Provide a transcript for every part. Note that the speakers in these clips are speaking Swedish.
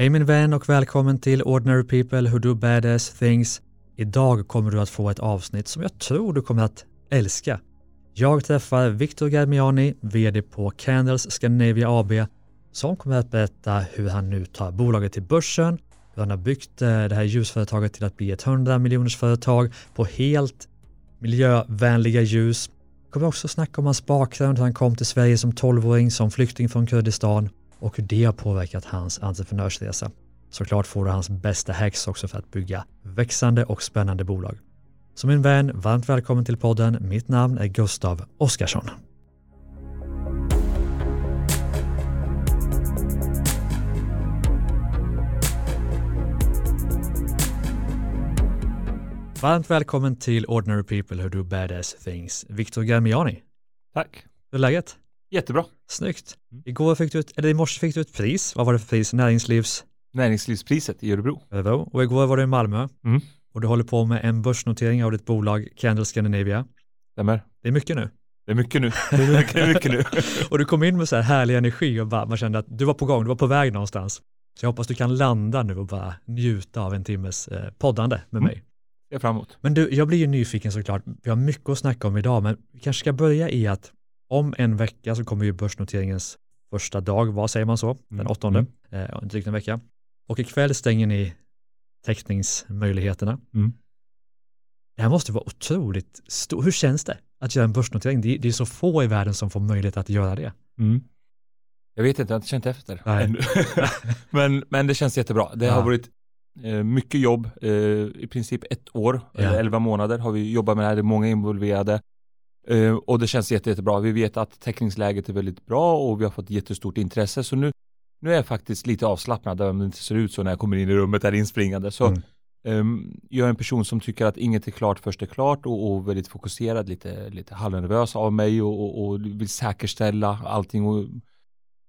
Hej min vän och välkommen till Ordinary People Who Do Badass Things. Idag kommer du att få ett avsnitt som jag tror du kommer att älska. Jag träffar Victor Garmiani, VD på Candles Scandinavia AB, som kommer att berätta hur han nu tar bolaget till börsen, hur han har byggt eh, det här ljusföretaget till att bli ett 100 miljoners företag på helt miljövänliga ljus. Jag kommer också snacka om hans bakgrund, hur han kom till Sverige som 12-åring som flykting från Kurdistan och hur det har påverkat hans entreprenörsresa. Såklart får du hans bästa hacks också för att bygga växande och spännande bolag. Så min vän, varmt välkommen till podden. Mitt namn är Gustav Oskarsson. Varmt välkommen till Ordinary People Who Do Badass Things, Victor Garmiani. Tack. Hur är läget? Jättebra. Snyggt. Igår fick du ett, eller i morse fick du ett pris. Vad var det för pris? Näringslivs? Näringslivspriset i Örebro. Örebro. Och igår var du i Malmö. Mm. Och du håller på med en börsnotering av ditt bolag Candle Scandinavia. Stämmer. Det är mycket nu. Det är mycket nu. Det är mycket, mycket nu. och du kom in med så här härlig energi och bara, man kände att du var på gång, du var på väg någonstans. Så jag hoppas du kan landa nu och bara njuta av en timmes eh, poddande med Mm. mig. Jag är framåt. Men du, jag blir ju nyfiken såklart. Vi har mycket att snacka om idag, men vi kanske ska börja i att om en vecka så kommer ju börsnoteringens första dag, vad säger man så? Den Mm. åttonde, Mm. eh, drygt en vecka. Och ikväll stänger ni täckningsmöjligheterna. Mm. Det här måste vara otroligt stort. Hur känns det att göra en börsnotering? Det är, det är så få i världen som får möjlighet att göra det. Mm. Jag vet inte, jag har inte känt efter. Nej. ännu. men, men det känns jättebra. Det Ja. har varit eh, mycket jobb, eh, i princip ett år, Ja. eller elva månader har vi jobbat med det här, det är många involverade. Eh, och det känns jätte, jättebra. Vi vet att täckningsläget är väldigt bra och vi har fått jättestort intresse. Så nu, nu är jag faktiskt lite avslappnad, även om det inte ser ut så när jag kommer in i rummet där inspringande. Så Mm. Ehm, jag är en person som tycker att inget är klart först är klart och, och väldigt fokuserad, lite, lite halvnervös av mig och, och, och vill säkerställa allting och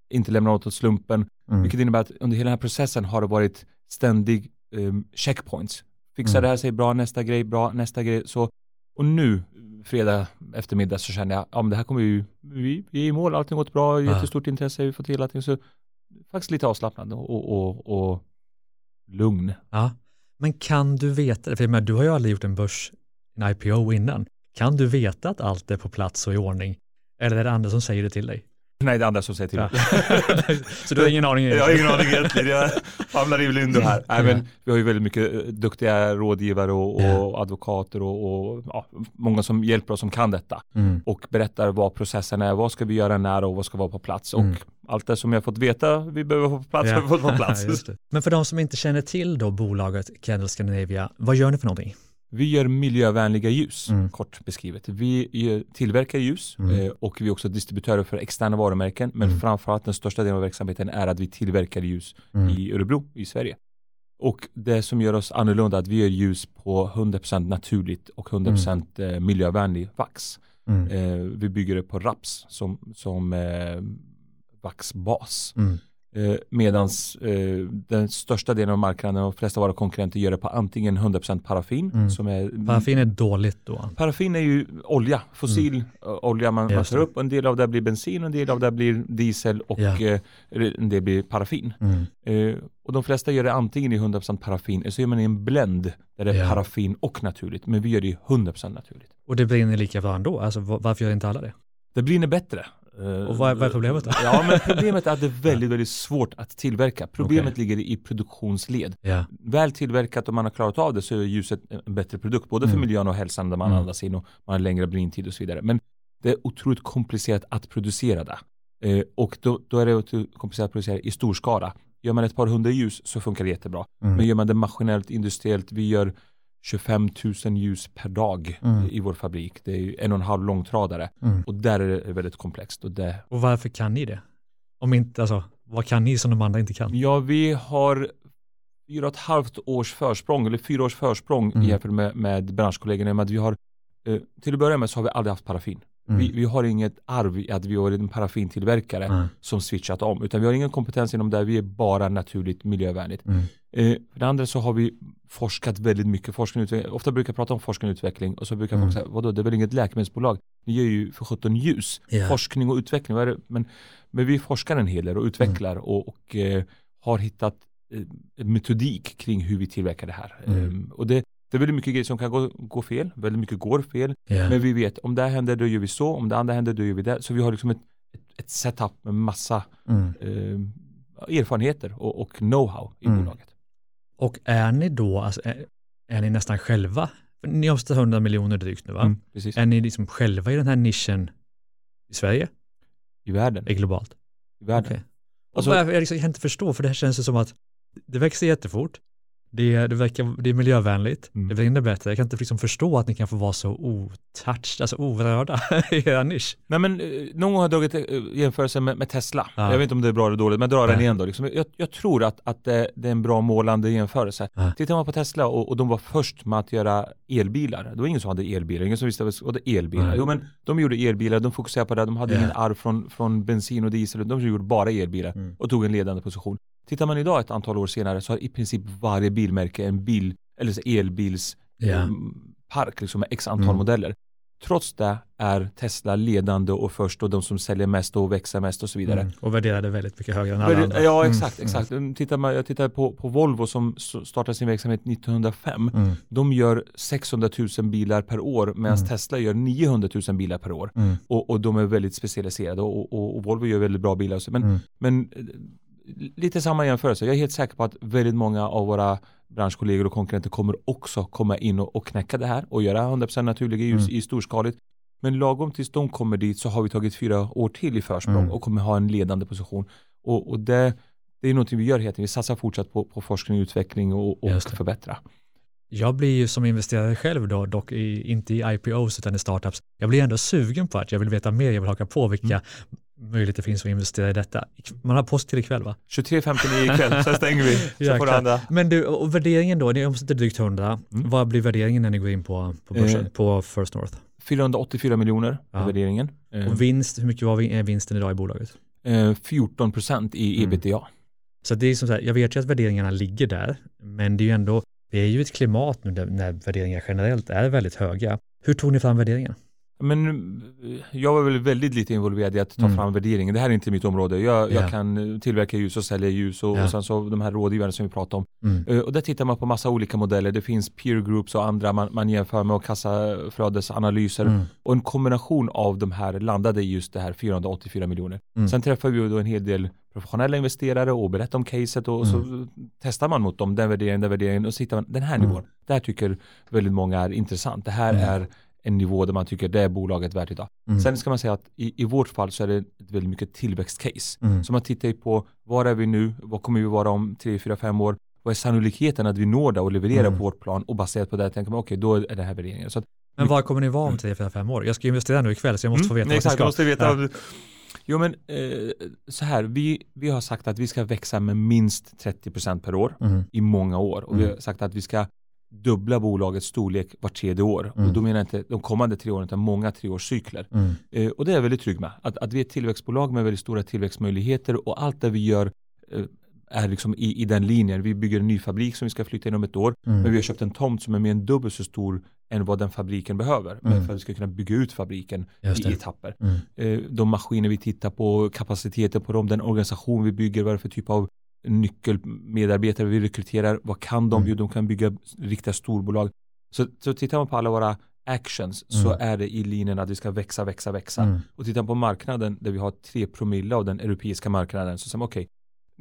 inte lämna något åt slumpen. Mm. Vilket innebär att under hela den här processen har det varit ständig um, checkpoints. Fixar Mm. det här sig bra, nästa grej, bra, nästa grej. Så, och nu, fredag eftermiddag, så känner jag, ja men det här kommer ju, vi, vi är i mål, allting gått bra, jättestort intresse, vi får till allting. Så faktiskt lite avslappnad och, och, och, och lugn. Ja. Men kan du veta det? För menar, du har ju aldrig gjort en börs, en IPO innan. Kan du veta att allt är på plats och i ordning? Eller är det andra som säger det till dig? Nej, det är andra som säger till Ja. så du har ingen aning? Jag har ingen aning egentligen, jag famlar i blindo här. Nej, men vi har ju väldigt mycket eh, duktiga rådgivare och, och advokater och, och ja, många som hjälper oss som kan detta Mm. och berättar vad processen är, vad ska vi göra när och vad ska vara på plats Mm. och allt det som jag fått veta vi behöver få på plats Ja. har vi fått på plats. Men för de som inte känner till då bolaget Candle Scandinavia, vad gör ni för någonting? Vi gör miljövänliga ljus, Mm. kort beskrivet. Vi tillverkar ljus Mm. eh, och vi är också distributörer för externa varumärken. Men Mm. framförallt den största delen av verksamheten är att vi tillverkar ljus Mm. i Örebro i Sverige. Och det som gör oss annorlunda är att vi gör ljus på 100% naturligt och 100% eh, miljövänlig vax. Mm. Eh, vi bygger det på raps som, som vaxbas. Mm. Eh, medans eh, den största delen av marknaden och de flesta av våra konkurrenter gör det på antingen 100% paraffin Mm. som är Paraffin är dåligt då. Paraffin är ju olja, fossil eh, olja man, tar upp. En del av det blir bensin, en del av det blir diesel och Ja. eh, en del blir paraffin. Mm. Eh, och de flesta gör det antingen i 100% paraffin eller så gör man i en blend där det är Ja. paraffin och naturligt. Men vi gör det i 100% naturligt. Och det brinner lika bra ändå. Alltså, va- varför gör inte alla det? Det brinner bättre. Eh, Och vad är- vad är problemet då? Ja, men problemet är att det är väldigt, väldigt svårt att tillverka. Problemet Okej. ligger i produktionsled. Ja. Väl tillverkat och man har klarat av det så är ljuset en bättre produkt, både för Mm. miljön och hälsan där man Mm. andas in och man har längre brintid och så vidare. Men det är otroligt komplicerat att producera det. Eh, och då, då är det komplicerat att producera i stor skala. Gör man ett par hundra ljus så funkar det jättebra. Mm. Men gör man det maskinellt, industriellt, vi gör 25 000 ljus per dag Mm. i vår fabrik. Det är ju en och en halv långtradare. Mm. Och där är det väldigt komplext. Och det, Och varför kan ni det? Om inte, alltså, vad kan ni som de andra inte kan? ja, vi har fyra och ett halvt års försprång, eller fyra års försprång Mm. jämfört med, med branschkollegorna. Med att vi har, eh, till att börja med så har vi aldrig haft paraffin. Mm. Vi, vi har inget arv i att vi har en paraffintillverkare Mm. som switchat om, utan vi har ingen kompetens inom det, vi är bara naturligt miljövänligt. Mm. Eh, för det andra så har vi forskat väldigt mycket, forskning utveckling. Ofta brukar jag prata om forskning och utveckling och så brukar Mm. folk säga, vadå, det är väl inget läkemedelsbolag? Ni gör ju för 17 ljus. Ja. Forskning och utveckling? Men, men vi forskar en hel del och utvecklar Mm. och, och eh, har hittat eh, metodik kring hur vi tillverkar det här. Mm. Um, och det, det är väldigt mycket grejer som kan gå, gå fel, väldigt mycket går fel. Yeah. Men vi vet, om det här händer då gör vi så, om det andra händer då gör vi det. Så vi har liksom ett, ett, setup med massa Mm. eh, erfarenheter och, och know-how i Mm. bolaget. Och är ni då, alltså, är, är ni nästan själva? Ni omsätter 100 miljoner drygt nu va? Mm. Är ni liksom själva i den här nischen i Sverige? I världen. Är globalt? I världen. Okej. Och Alltså- jag, liksom, jag kan inte förstå, för det här känns ju som att det växer jättefort. Det, det, verkar, det är miljövänligt, Mm. det blir ännu bättre. Jag kan inte liksom förstå att ni kan få vara så otouched, alltså orörda i er nisch. Nej men eh, någon gång har dragit eh, jämförelse med, med Tesla. Ja. Jag vet inte om det är bra eller dåligt, men jag drar den igen då. Liksom. Jag, jag tror att, att det, det är en bra målande jämförelse. Ja. Tittar man på Tesla och, och de var först med att göra elbilar. Det var ingen som hade elbilar, ingen som visste vad det elbilar. Nej. Jo men de gjorde elbilar, de fokuserade på det, de hade Ja. ingen arv från, från bensin och diesel, de gjorde bara elbilar Mm. och tog en ledande position. Tittar man idag ett antal år senare så har i princip varje bilmärke en bil, eller så elbils Ja. mm, park liksom med x antal Mm. modeller. Trots det är Tesla ledande och först och de som säljer mest och växer mest och så vidare. Mm. Och värderade väldigt mycket högre än alla andra. ja Mm. exakt, exakt. Mm. Tittar man, jag tittar på, på Volvo som startade sin verksamhet 1905. Mm. De gör 600 000 bilar per år medan Mm. Tesla gör 900 000 bilar per år. Mm. Och, Och, de är väldigt specialiserade och, och, och Volvo gör väldigt bra bilar. Men, Mm. men eh, lite samma jämförelse. Jag är helt säker på att väldigt många av våra branschkollegor och konkurrenter kommer också komma in och, och knäcka det här och göra 100% naturliga ljus Mm. i storskaligt. Men lagom tills de kommer dit så har vi tagit fyra år till i försprång Mm. och kommer ha en ledande position. Och, och det, det är någonting vi gör hela tiden. Vi satsar fortsatt på, på forskning och utveckling och, och förbättra. Jag blir ju som investerare själv då, dock i, inte i IPOs utan i startups. Jag blir ändå sugen på att jag vill veta mer, jag vill haka på vilka Mm. Möjligheter finns att investera i detta. Man har post till ikväll va? 23.59 ikväll, sen stänger vi. Så får det andra. Men du, och värderingen då, ni omsätter drygt 100. Mm. Vad blir värderingen när ni går in på, på börsen, Eh. på First North? 484 miljoner Ja. är värderingen. Eh, Och vinst, hur mycket var är vinsten idag i bolaget? eh, 14 procent i Mm. ebitda. Så det är som så här, jag vet ju att värderingarna ligger där, men det är ju ändå, det är ju ett klimat nu där, när värderingar generellt är väldigt höga. Hur tog ni fram värderingen? Men eh, jag var väl väldigt lite involverad i att ta Mm. fram värderingen. Det här är inte mitt område. Jag, Ja. jag kan eh, tillverka ljus och sälja ljus och, Ja. och sen så de här rådgivarna som vi pratade om. Mm. Eh, Och där tittar man på massa olika modeller. Det finns peer groups och andra man, man jämför med och kassaflödesanalyser. Mm. Och en kombination av de här landade i just det här 484 miljoner. Mm. Sen träffar vi då en hel del professionella investerare och berättar om caset och så testar man mot dem, den värderingen, den värderingen och så hittar man den här Mm. nivån. Det här tycker väldigt många är intressant. Det här Mm. är en nivå där man tycker det är bolaget värt idag. Mm. Sen ska man säga att i, i vårt fall så är det ett väldigt mycket tillväxtcase. Mm. Så man tittar ju på var är vi nu, vad kommer vi vara om 3, 4, 5 år, vad är sannolikheten att vi når det och levererar Mm. på vårt plan och baserat på det tänker man okej då är det här värderingen. Så att, Men var kommer ni vara om 3-4-5 år? Jag ska investera nu ikväll så jag måste få veta Mm, vad exakt, jag jag ska. måste veta. Ja. vad Jo men eh, så här, vi, vi har sagt att vi ska växa med minst 30% per år Mm. i många år och vi Mm. har sagt att vi ska dubbla bolagets storlek var tredje år. Mm. Och då menar jag inte de kommande tre åren utan många treårscykler. Mm. Eh, och det är jag väldigt trygg med. Att, att vi är ett tillväxtbolag med väldigt stora tillväxtmöjligheter och allt det vi gör eh, är liksom i, i den linjen. Vi bygger en ny fabrik som vi ska flytta in om ett år. Mm. Men vi har köpt en tomt som är mer än dubbelt så stor än vad den fabriken behöver. Mm. För att vi ska kunna bygga ut fabriken i etapper. Mm. Eh, de maskiner vi tittar på, kapaciteter på dem, den organisation vi bygger, vad är det för typ av nyckelmedarbetare vi rekryterar, vad kan de? Mm. De kan bygga riktiga storbolag. Så, så tittar man på alla våra actions så Mm. är det i linjen att vi ska växa, växa, växa. Mm. Och tittar man på marknaden där vi har 3 promille av den europeiska marknaden så säger man okej,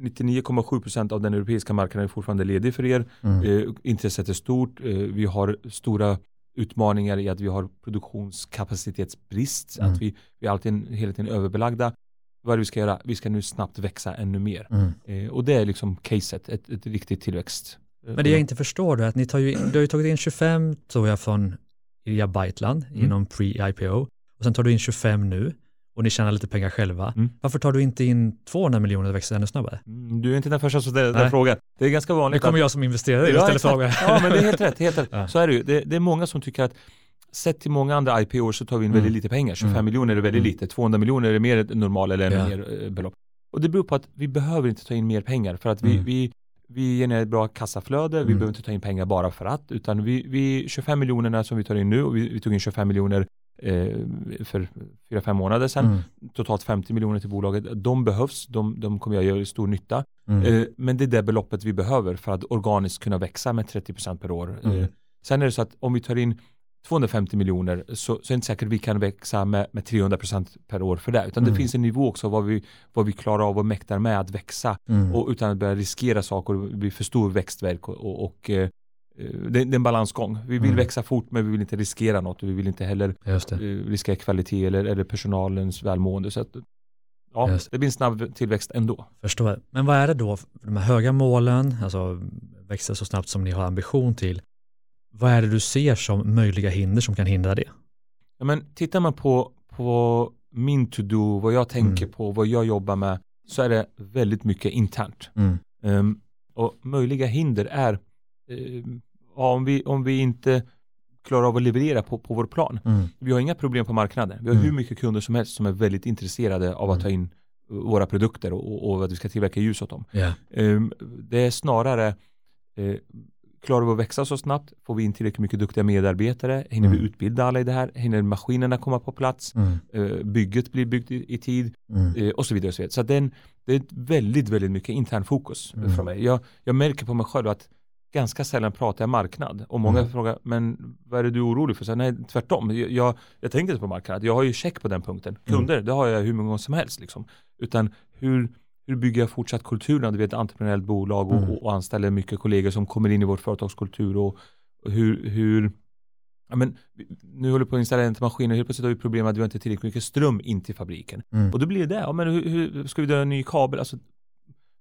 99,7% av den europeiska marknaden är fortfarande ledig för er. Mm. Eh, intresset är stort. Eh, vi har stora utmaningar i att vi har produktionskapacitetsbrist. Mm. Att vi, vi är alltid hela tiden överbelagda. Vad är det vi ska göra? Vi ska nu snabbt växa ännu mer. Mm. Eh, och det är liksom caset, ett, ett riktigt tillväxt. Men det jag inte förstår då är att ni tar ju, du har ju tagit in 25 tror jag från Ilja Bytland Mm. inom pre-IPO och sen tar du in 25 nu och ni tjänar lite pengar själva. Mm. Varför tar du inte in 200 miljoner och växer ännu snabbare? Mm, Du är inte den första som ställer den frågan. Det är ganska Nu vanligt. kommer att- jag som investerare Ja, exakt. frågor. Ja, men det är helt rätt. Helt rätt. Ja. Så är det ju. Det, det är många som tycker att sett till många andra IPO så tar vi in Mm. väldigt lite pengar. 25 Mm. miljoner är väldigt Mm. lite. 200 miljoner är mer ett normal eller Ja. mer eh, belopp. Och det beror på att vi behöver inte ta in mer pengar för att vi, Mm. vi, vi genererar ett bra kassaflöde. Vi Mm. behöver inte ta in pengar bara för att. Utan vi, vi 25 miljonerna som vi tar in nu och vi, vi tog in 25 miljoner eh, för fyra, fem månader sedan. Mm. Totalt 50 miljoner till bolaget. De behövs, de, de kommer jag göra stor nytta. Mm. Eh, men det är det beloppet vi behöver för att organiskt kunna växa med 30% per år. Mm. Eh, sen är det så att om vi tar in 250 miljoner så, så är det inte säkert att vi kan växa med, med 300% per år för det. Utan Mm. det finns en nivå också vad vi, vad vi klarar av och mäktar med att växa Mm. och utan att börja riskera saker och bli för stor växtverk och, och, och eh, det, det är en balansgång. Vi vill Mm. växa fort men vi vill inte riskera något vi vill inte heller det. eh, riskera kvalitet eller, eller personalens välmående. Så att, ja, Just det blir en snabb tillväxt ändå. Förstår. Men vad är det då, för de här höga målen, alltså växa så snabbt som ni har ambition till. Vad är det du ser som möjliga hinder som kan hindra det? Ja, men tittar man på, på min to-do, vad jag tänker Mm. på, vad jag jobbar med, så är det väldigt mycket internt. Mm. Ehm, och möjliga hinder är ja, om, vi, om vi inte klarar av att leverera på, på vår plan. Mm. Vi har inga problem på marknaden. Vi har Mm. hur mycket kunder som helst som är väldigt intresserade av att Mm. ta in uh, våra produkter och, och, och att vi ska tillverka ljus åt dem. Ja. Ehm, det är snarare eh, Klarar vi att växa så snabbt? Får vi in tillräckligt mycket duktiga medarbetare? Hinner vi Mm. utbilda alla i det här? Hinner maskinerna komma på plats? Mm. Eh, bygget blir byggt i, i tid? Mm. Eh, och så vidare. Och så vidare. så att det, är väldigt, väldigt mycket intern fokus Mm. från mig. Jag, jag märker på mig själv att ganska sällan pratar jag marknad. Och många Mm. frågar, men vad är det du är orolig för? Så, nej, tvärtom. Jag, jag, jag tänker inte på marknad. Jag har ju check på den punkten. Mm. Kunder, det har jag hur många gånger som helst. Liksom. Utan hur, hur bygger jag fortsatt kultur när vi är ett entreprenöriellt bolag och, Mm. och, anställer mycket kollegor som kommer in i vår företagskultur och, och hur, hur Ja, men, nu håller vi på att installera en maskin och helt plötsligt har vi problem att vi har inte tillräckligt mycket ström in till fabriken. Mm. Och då blir det. Ja, men hur, hur ska vi dra en ny kabel? Alltså,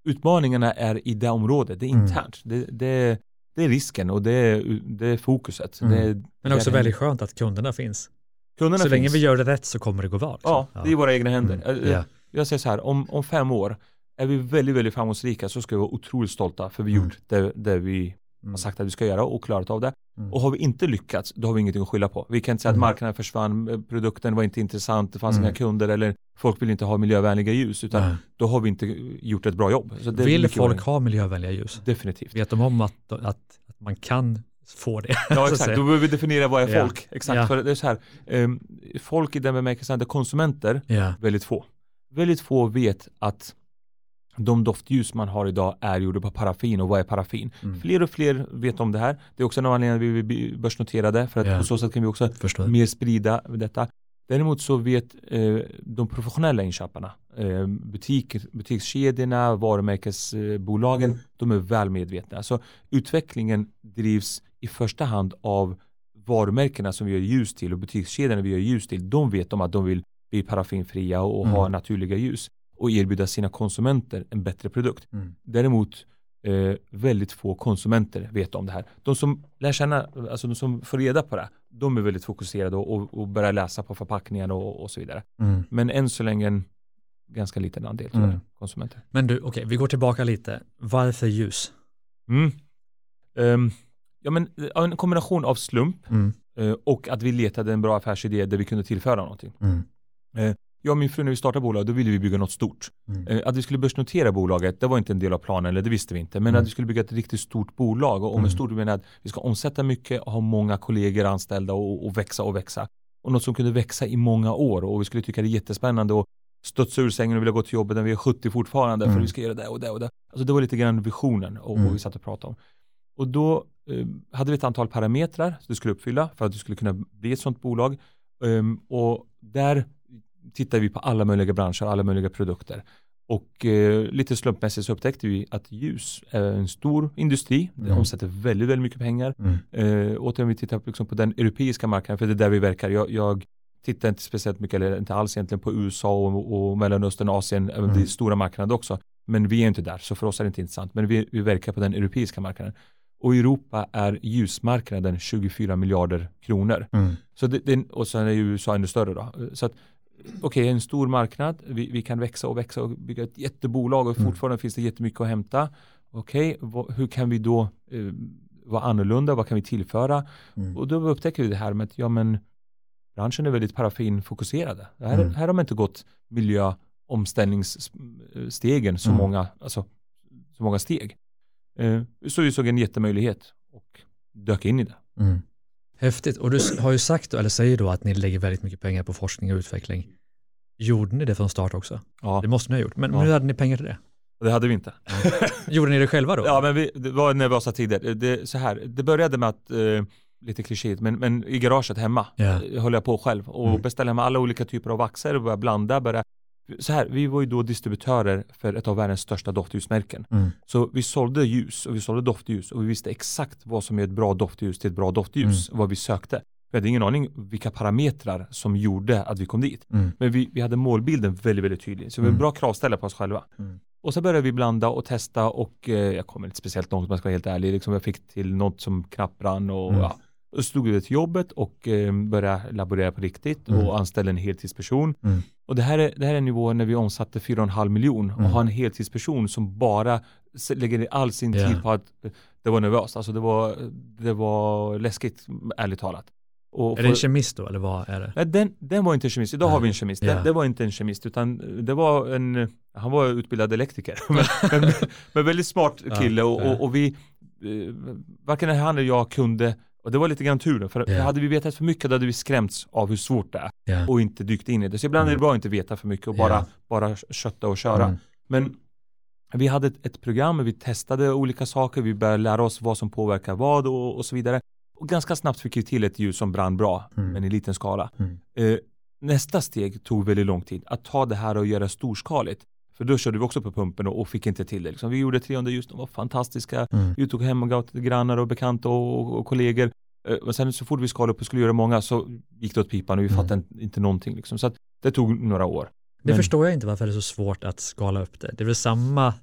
utmaningarna är i det området. Det är Mm. internt. Det, det, det är risken och det är, det är fokuset. Mm. Det är, Men också väldigt skönt att kunderna finns. Kunderna så länge finns. vi gör det rätt så kommer det gå bra. liksom. Ja, det är i våra egna händer. Mm. Eh, Ja. Jag säger så här, om, om fem år är vi väldigt, väldigt framgångsrika så ska vi vara otroligt stolta för vi Mm. gjort det, det vi Mm. har sagt att vi ska göra och klarat av det. Mm. Och har vi inte lyckats, då har vi ingenting att skylla på. Vi kan inte säga att Mm. marknaden försvann, eh, produkten var inte intressant, det fanns Mm. inga kunder eller folk vill inte ha miljövänliga ljus, utan Nej. då har vi inte gjort ett bra jobb. Vill folk ordning. ha miljövänliga ljus? Definitivt. Vet de om att, att, att man kan få det? Ja att exakt, då behöver vi definiera vad är Ja. folk. Exakt, Ja. för det är så här, ehm, folk i den bemärkelsen att konsumenter, Ja. väldigt få. Väldigt få vet att de doftljus man har idag är gjorda på paraffin och vad är paraffin? Mm. Fler och fler vet om det här. Det är också en av anledningarna vi vill bli börsnoterade för att Ja. på så sätt kan vi också Förstår. mer sprida detta. Däremot så vet eh, de professionella inköparna, eh, butik, butikskedjorna, varumärkesbolagen, de är väl medvetna. Så utvecklingen drivs i första hand av varumärkena som vi gör ljus till och butikskedjorna vi gör ljus till. De vet om att de vill bli paraffinfria och, Mm. naturliga ljus och erbjuda sina konsumenter en bättre produkt. Mm. Däremot eh, väldigt få konsumenter vet om det här. De som lär känna, alltså de som får reda på det, de är väldigt fokuserade och, och, börjar läsa på förpackningarna och, och så vidare. Mm. Men än så länge en ganska liten andel jag, Mm. konsumenter. Men du, okej, vi går tillbaka lite. Varför ljus? Mm. Ehm, ja men en kombination av slump Mm. eh, och att vi letade en bra affärsidé där vi kunde tillföra någonting. Mm. Jag och min fru när vi startade bolaget, då ville vi bygga något stort. Mm. Eh, Att vi skulle börsnotera bolaget, det var inte en del av planen, eller det visste vi inte. Men Mm. att vi skulle bygga ett riktigt stort bolag. Och Mm. med stort menar jag att vi ska omsätta mycket och ha många kollegor anställda och, och växa och växa. Och något som kunde växa i många år. Och vi skulle tycka det är jättespännande att studsa ur sängen och vilja gå till jobbet när vi är 70 fortfarande. För Mm. vi ska göra det och det och det. Alltså det var lite grann visionen och, Mm. och vi satt och pratade om. Och då eh, hade vi ett antal parametrar som du skulle uppfylla för att du skulle kunna bli ett sådant bolag. Ehm, och där tittar vi på alla möjliga branscher, alla möjliga produkter. Och eh, lite slumpmässigt så upptäckte vi att ljus är en stor industri. Det Mm. omsätter väldigt, väldigt mycket pengar. Mm. Eh, återigen, vi tittar liksom på den europeiska marknaden, för det är där vi verkar. Jag, jag tittar inte speciellt mycket, eller inte alls egentligen på USA och, och Mellanöstern och Asien, även Mm. stora marknader också. Men vi är inte där, så för oss är det inte intressant. Men vi, vi verkar på den europeiska marknaden. Och i Europa är ljusmarknaden 24 miljarder kronor. Mm. Så det, det, och sen är ju USA ännu större då. Så att okej, en stor marknad, vi, vi kan växa och växa och bygga ett jättebolag och Mm. fortfarande finns det jättemycket att hämta. Okej, vad- hur kan vi då eh, vara annorlunda, vad kan vi tillföra? Mm. Och då upptäcker vi det här med att ja men branschen är väldigt paraffinfokuserade. Här, Mm. här har man inte gått miljöomställningsstegen så, Mm. många, alltså, så många steg. Eh, så vi såg en jättemöjlighet och dök in i det. Mm. Häftigt. Och du har ju sagt, eller säger då att ni lägger väldigt mycket pengar på forskning och utveckling. Gjorde ni det från start också? Ja. Det måste ni ha gjort. Men Ja. hur hade ni pengar till det? Det hade vi inte. Gjorde ni det själva då? Ja, men vi, det var nervösa tider. Det, så här, det började med att, eh, lite klyschigt, men, men i garaget hemma eh, höll jag på själv och Mm. beställde hem alla olika typer av vaxer och började blanda. Började, så här, vi var ju då distributörer för ett av världens största doftljusmärken. Mm. Så vi sålde ljus och vi sålde doftljus och vi visste exakt vad som är ett bra doftljus till ett bra doftljus, vad vi sökte. Vi hade ingen aning vilka parametrar som gjorde att vi kom dit. Mm. Men vi, vi hade målbilden väldigt, väldigt tydlig. Så vi var Mm. bra kravställare på oss själva. Mm. Och så började vi blanda och testa och eh, jag kommer inte speciellt långt om jag ska vara helt ärlig. Liksom jag fick till något som knappt brann och Mm. ja. Och så stod vi till jobbet och eh, började laborera på riktigt Mm. och anställde en heltidsperson. Mm. Och det här, är, det här är en nivå när vi omsatte 4,5 miljon och Mm. har en heltidsperson som bara lägger ner all sin Ja. tid på att eh, det var nervöst. Alltså det var, det var läskigt, ärligt talat. Och Är det en kemist då, eller vad är det? Nej, den, den var inte en kemist. Idag Nej. har vi en kemist. Ja. Det, var inte en kemist utan det var en, han var utbildad elektriker. men, men, men väldigt smart kille och, och, och vi, eh, varken han eller jag kunde, och det var lite grann tur för, Ja. hade vi vetat för mycket då hade vi skrämts av hur svårt det är Ja. och inte dykt in i det. Så ibland är det Mm. bra att inte veta för mycket och bara, Ja. bara kötta och köra. Mm. Men vi hade ett, ett program, vi testade olika saker, vi började lära oss vad som påverkar vad och, och så vidare. Och ganska snabbt fick vi till ett ljus som brann bra, Mm. men i liten skala. Mm. Eh, nästa steg tog väldigt lång tid, att ta det här och göra storskaligt. För då körde vi också på pumpen och, och fick inte till det. Liksom. Vi gjorde 300 ljus, de var fantastiska. Mm. Vi tog hem och gav till grannar och bekanta och, och, och kollegor. Eh, och sen så fort vi skalade upp och skulle göra många så gick det åt pipan och vi Mm. fattade inte, inte någonting. Liksom. Så att det tog några år. Det Men- förstår jag inte varför det är så svårt att skala upp det. Det är väl samma,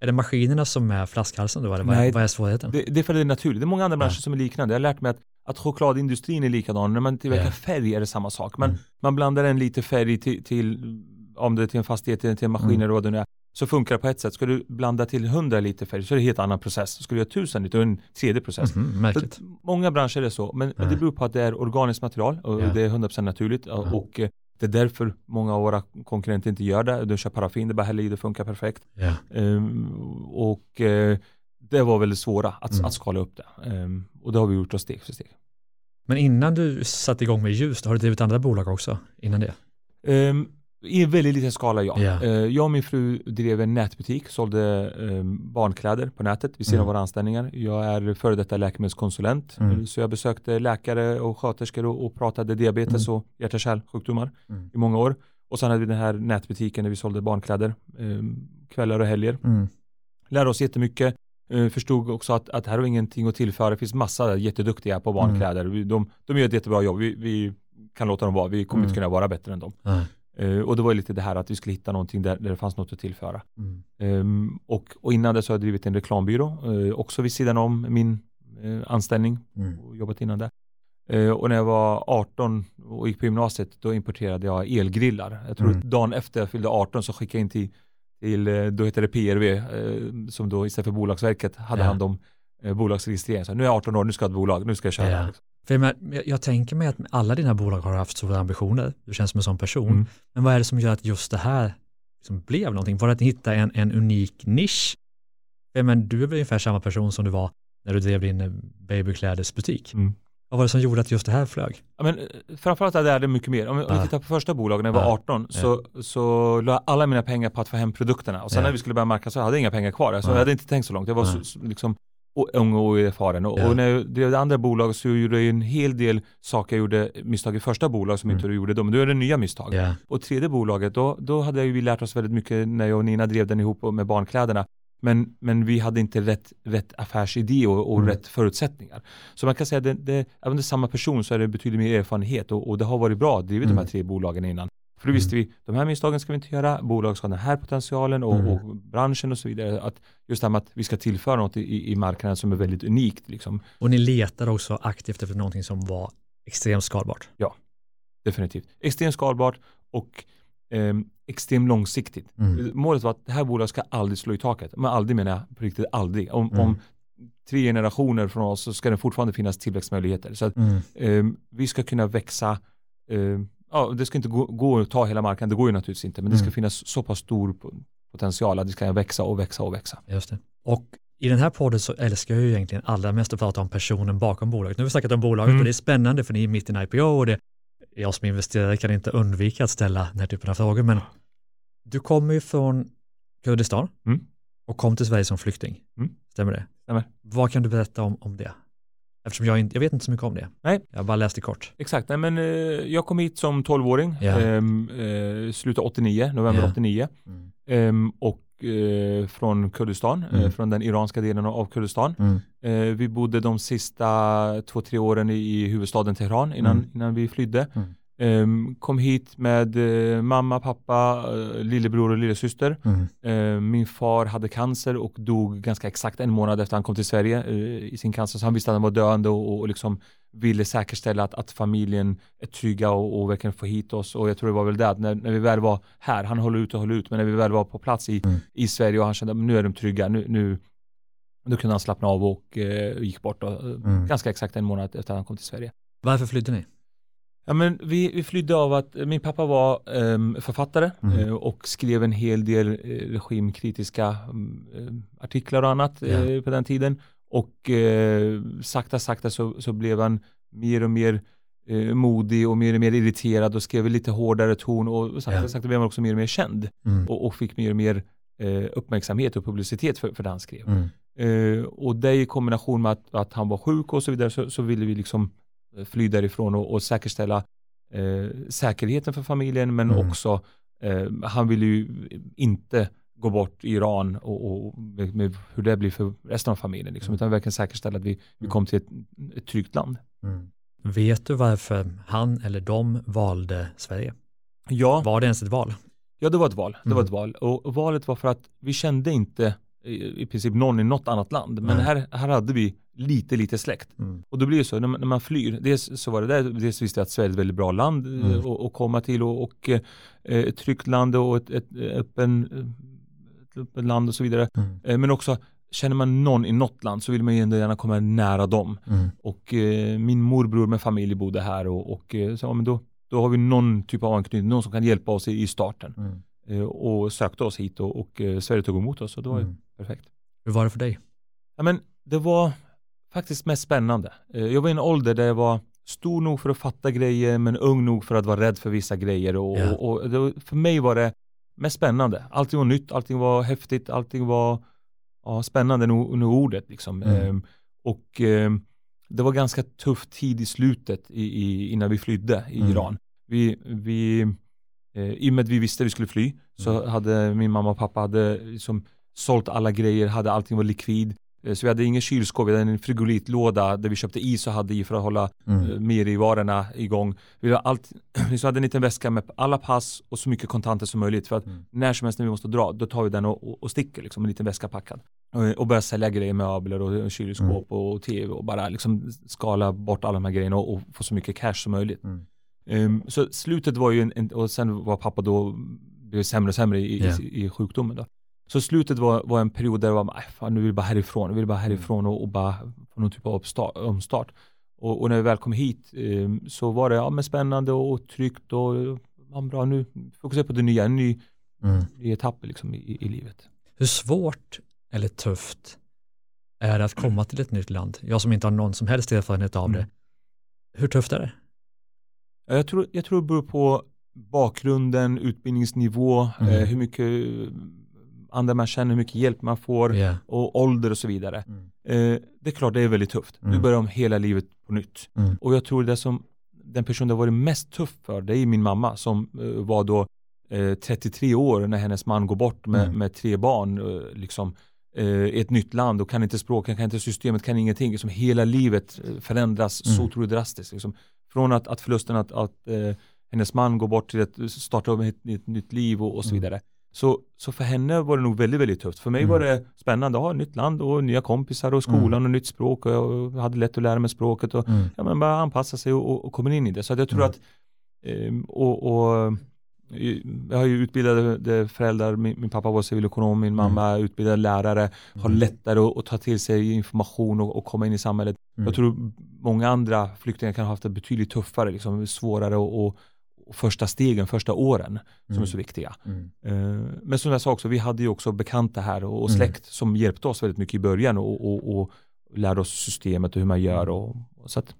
är det maskinerna som är flaskhalsen då, eller vad, Nej, vad är svårigheten? Det, det är för att det är naturligt. Det är många andra Ja. branscher som är liknande. Jag har lärt mig att, att chokladindustrin är likadan. När man tillverkar Ja. färg är det samma sak. Man, Mm. man blandar en liter färg till, till, om det är till en fastighet till en maskin Mm. eller vad det nu är, så funkar det på ett sätt. Ska du blanda till 100 liter färg så är det en helt annan process. Ska du göra 1000 liter, då är det en tredje process. Mhm, märkligt. Så många branscher är det så, men, men det beror på att det är organiskt material och Ja. det är 100% naturligt och, Ja. och eh, det är därför många av våra konkurrenter inte gör det. De kör paraffin, det bara häller i, det funkar perfekt. Ja. Ehm, och eh, det var väldigt svåra att, Mm. att skala upp det. Ehm, och det har vi gjort oss steg för steg. Men innan du satte igång med ljus, har du drivit andra bolag också innan det? Ehm, I en väldigt liten skala ja. Eh, jag och min fru drev en nätbutik, sålde ehm, barnkläder på nätet vid sidan av Mm. våra anställningar. Jag är före detta läkemedelskonsulent, Mm. så jag besökte läkare och sköterskor och, och pratade diabetes och hjärt-kärlsjukdomar Mm. i många år. Och sen hade vi den här nätbutiken där vi sålde barnkläder, ehm, kvällar och helger. Mm. lärde oss jättemycket. Eh, förstod också att, att här har ingenting att tillföra. Det finns massa jätteduktiga på barnkläder. Vi- De, de gör ett jättebra jobb. Vi, vi kan låta dem vara. Vi kommer Mm. inte kunna vara bättre än dem. Eh, och det var lite det här att vi skulle hitta någonting där, där det fanns något att tillföra. Mm. Ehm, och, och innan det så har jag drivit en reklambyrå. Eh, också vid sidan om min eh, anställning Mm. och jobbat innan det. Och när jag var 18 och gick på gymnasiet då importerade jag elgrillar. Jag tror Mm. att dagen efter jag fyllde 18 så skickade jag in till, till då heter det PRV, som då istället för Bolagsverket hade Ja. hand om eh, bolagsregistrering. Så nu är jag 18 år, nu ska jag ha ett bolag, nu ska jag köra. Ja. liksom. För jag, jag, jag tänker mig att alla dina bolag har haft stora ambitioner. Du känns som en sån person. Mm. Men vad är det som gör att just det här liksom blev någonting? Var det att ni hittade en, en unik nisch? Ja, men du är väl ungefär samma person som du var när du drev din eh, babyklädesbutik. Mm. Vad var det som gjorde att just det här flög? Ja, men, eh, framförallt jag det mycket mer. Om, vi- Ja. tittar på första bolaget när jag var Ja. 18 så, så la jag alla mina pengar på att få hem produkterna. Och sen Ja. när vi skulle börja marknadsföra hade jag inga pengar kvar. Så Ja. jag hade inte tänkt så långt. Jag var Ja. så, så, liksom o- ung och oerfaren. Och, Ja. och när jag drev det andra bolaget så gjorde jag en hel del saker. Jag gjorde misstag i första bolaget som Mm. inte du gjorde då. Men då är det nya misstag. Ja. Och tredje bolaget, då, då hade jag vi lärt oss väldigt mycket när jag och Nina drev den ihop med barnkläderna. Men, men vi hade inte rätt, rätt affärsidé och, och Mm. rätt förutsättningar. Så man kan säga att även om det är samma person så är det betydligt mer erfarenhet och, och det har varit bra att driva de här Mm. tre bolagen innan. För då visste vi, de här misstagen ska vi inte göra, bolag ska ha den här potentialen och, Mm. och branschen och så vidare. Att just det här med att vi ska tillföra något i, i marknaden som är väldigt unikt. Liksom. Och ni letade också aktivt efter någonting som var extremt skalbart. Definitivt. Extremt skalbart och ehm, extremt långsiktigt. Mm. Målet var att det här bolaget ska aldrig slå i taket. Men aldrig menar jag på riktigt aldrig. Om, Mm. om tre generationer från oss så ska det fortfarande finnas tillväxtmöjligheter. Så att, ehm, vi ska kunna växa. ehm, ja, det ska inte gå, gå att ta hela marknaden, det går ju naturligtvis inte. Men det ska Mm. finnas så pass stor po- potential att det ska växa och växa och växa. Just det. Och I den här podden så älskar jag ju egentligen allra mest att prata om personen bakom bolaget. Nu har vi snackat om bolaget Mm. och det är spännande för ni är mitt i en IPO och det, jag som investerare kan inte undvika att ställa den här typen av frågor. Men du kommer ju från Kurdistan Mm. och kom till Sverige som flykting. Mm. Stämmer det? Stämmer. Vad kan du berätta om, om det? Eftersom jag, inte, jag vet inte så mycket om det. Nej. Jag bara läst det kort. Exakt, nej, men eh, jag kom hit som 12-åring, Ja. ehm, eh, slutet 89, november Ja. 89. Ehm, och eh, från Kurdistan, eh, Mm. från den iranska delen av Kurdistan. Mm. Eh, vi bodde de sista två, tre åren i, huvudstaden Teheran innan, Mm. innan vi flydde. Ehm, kom hit med eh, mamma, pappa, eh, lillebror och lillasyster. Mm. Eh, min far hade cancer och dog ganska exakt en månad efter han kom till Sverige eh, i sin cancer. Så han visste att han var döende och, och liksom ville säkerställa att, att familjen är trygga och, och verkligen få hit oss. Och jag tror det var väl det att när, när vi väl var här, han håller ut och håller ut, men när vi väl var på plats i, Mm. i Sverige och han kände att nu är de trygga, nu, nu då kunde han slappna av och eh, gick bort då, Mm. ganska exakt en månad efter han kom till Sverige. Varför flydde ni? Ja, men vi, vi flydde av att eh, min pappa var ehm, författare Mm. eh, och skrev en hel del eh, regimkritiska mm, eh, artiklar och annat eh, Ja. på den tiden. Och eh, sakta, sakta så, så blev han mer och mer eh, modig och mer och mer irriterad och skrev lite hårdare ton och sakta, Ja. sakta blev han också mer och mer känd Mm. och, och fick mer och mer eh, uppmärksamhet och publicitet för, för det han skrev. Mm. Eh, och det i kombination med att, att han var sjuk och så vidare så, så ville vi liksom eh, fly därifrån och, och säkerställa eh, säkerheten för familjen men Mm. också eh, han ville ju inte gå bort i Iran och, och med, med hur det blir för resten av familjen liksom, Mm. utan verkligen säkerställa att vi, vi Mm. kom till ett, ett tryggt land. Mm. Vet du varför han eller de valde Sverige? Ja, Var det ens ett val? ja det var ett val. Det Mm. var ett val och valet var för att vi kände inte i, i princip någon i något annat land men Nej. här, här hade vi lite lite släkt. Mm. Och då blir det så, när man, när man flyr, dels så var det där, dels visste jag att Sverige är ett väldigt bra land eh, Mm. att att komma till och, och eh, ett tryggt land och ett, ett, öppen, ett öppen land och så vidare. Mm. Eh, Men också, känner man någon i något land så vill man ju ändå gärna komma nära dem. Mm. Och eh, min morbror med familj bodde här och, och eh, så, ja, men då, då har vi någon typ av anknytning, någon som kan hjälpa oss i, i starten. Eh, Och sökte oss hit och, och eh, Sverige tog emot oss och det var ju Mm. perfekt. Hur var det för dig? Ja, men det var faktiskt mest spännande. Eh, Jag var i en ålder där jag var stor nog för att fatta grejer men ung nog för att vara rädd för vissa grejer och, Ja. och, och var- för mig var det mest spännande. Allting var nytt, allting var häftigt, allting var ja, spännande nog, nog ordet liksom. Mm. Ehm, och ehm, det var ganska tuff tid i slutet i, i, innan vi flydde i Mm. Iran. Vi, vi, eh, I och med att vi visste att vi skulle fly så Mm. hade min mamma och pappa hade liksom sålt alla grejer, hade allting var likvid. Eh, Så vi hade ingen kylskåp, vi hade en frigolitlåda där vi köpte is och hade i för att hålla eh, Mm. i varorna igång. Vi hade, allt, vi så hade en liten väska med alla pass och så mycket kontanter som möjligt för att Mm. när som helst när vi måste dra, då tar vi den och, och, och sticker liksom, en liten väska packad. Och, och börjar sälja grejer, möbler och kylskåp Mm. och tv och bara liksom skala bort alla de här grejerna och, och få så mycket cash som möjligt. Mm. Ehm, så slutet var ju en, en, och sen var pappa då blev sämre och sämre i, Ja. i, i sjukdomen då. Så slutet var, var en period där jag var, "Aj, fan, nu vill jag bara härifrån, nu vill jag bara härifrån och, och bara få någon typ av omstart. Och, och när vi väl kom hit ehm, så var det ja, men spännande och tryggt och ja, bra nu, fokusera på det nya, en ny, Mm. ny etapp liksom, i, i livet. Hur svårt eller tufft är det att komma till ett nytt land? Jag som inte har någon som helst erfarenhet av Mm. det. Hur tufft är det? Ja, Jag tror, jag tror det beror på bakgrunden, utbildningsnivå, Mm. eh, hur mycket eh, andra man känner, hur mycket hjälp man får Ja. och ålder och så vidare. Mm. Eh, det är klart det är väldigt tufft. Du Mm. börjar om hela livet på nytt. Mm. Och jag tror det som den person det har varit mest tuff för, det är min mamma som eh, var då eh, 33 år när hennes man går bort med, Mm. med tre barn eh, liksom, eh, i ett nytt land och kan inte språket, kan inte systemet, kan ingenting. Liksom hela livet eh, förändras så Mm. otroligt drastiskt. Liksom. Från att, att förlusten att, att eh, hennes man går bort till att starta om ett, ett nytt liv och, och så Mm. vidare. Så, så för henne var det nog väldigt, väldigt tufft. För mig Mm. var det spännande att ha ett nytt land och nya kompisar och skolan Mm. och nytt språk och jag hade lätt att lära mig språket och Mm. ja, men bara anpassa sig och, och, och kommer in i det. Så jag tror Mm. att ehm, och, och eh, jag har ju utbildade föräldrar, min, min pappa var civilekonom, min mamma är utbildad lärare, har Mm. lättare att, att ta till sig information och, och komma in i samhället. Mm. Jag tror många andra flyktingar kan ha haft det betydligt tuffare, liksom, svårare och, och, första stegen, första åren som Mm. är så viktiga. Mm. Eh, Men som jag sa också, vi hade ju också bekanta här och och Mm. släkt som hjälpte oss väldigt mycket i början och, och, och lärde oss systemet och hur man gör. Och, och så att,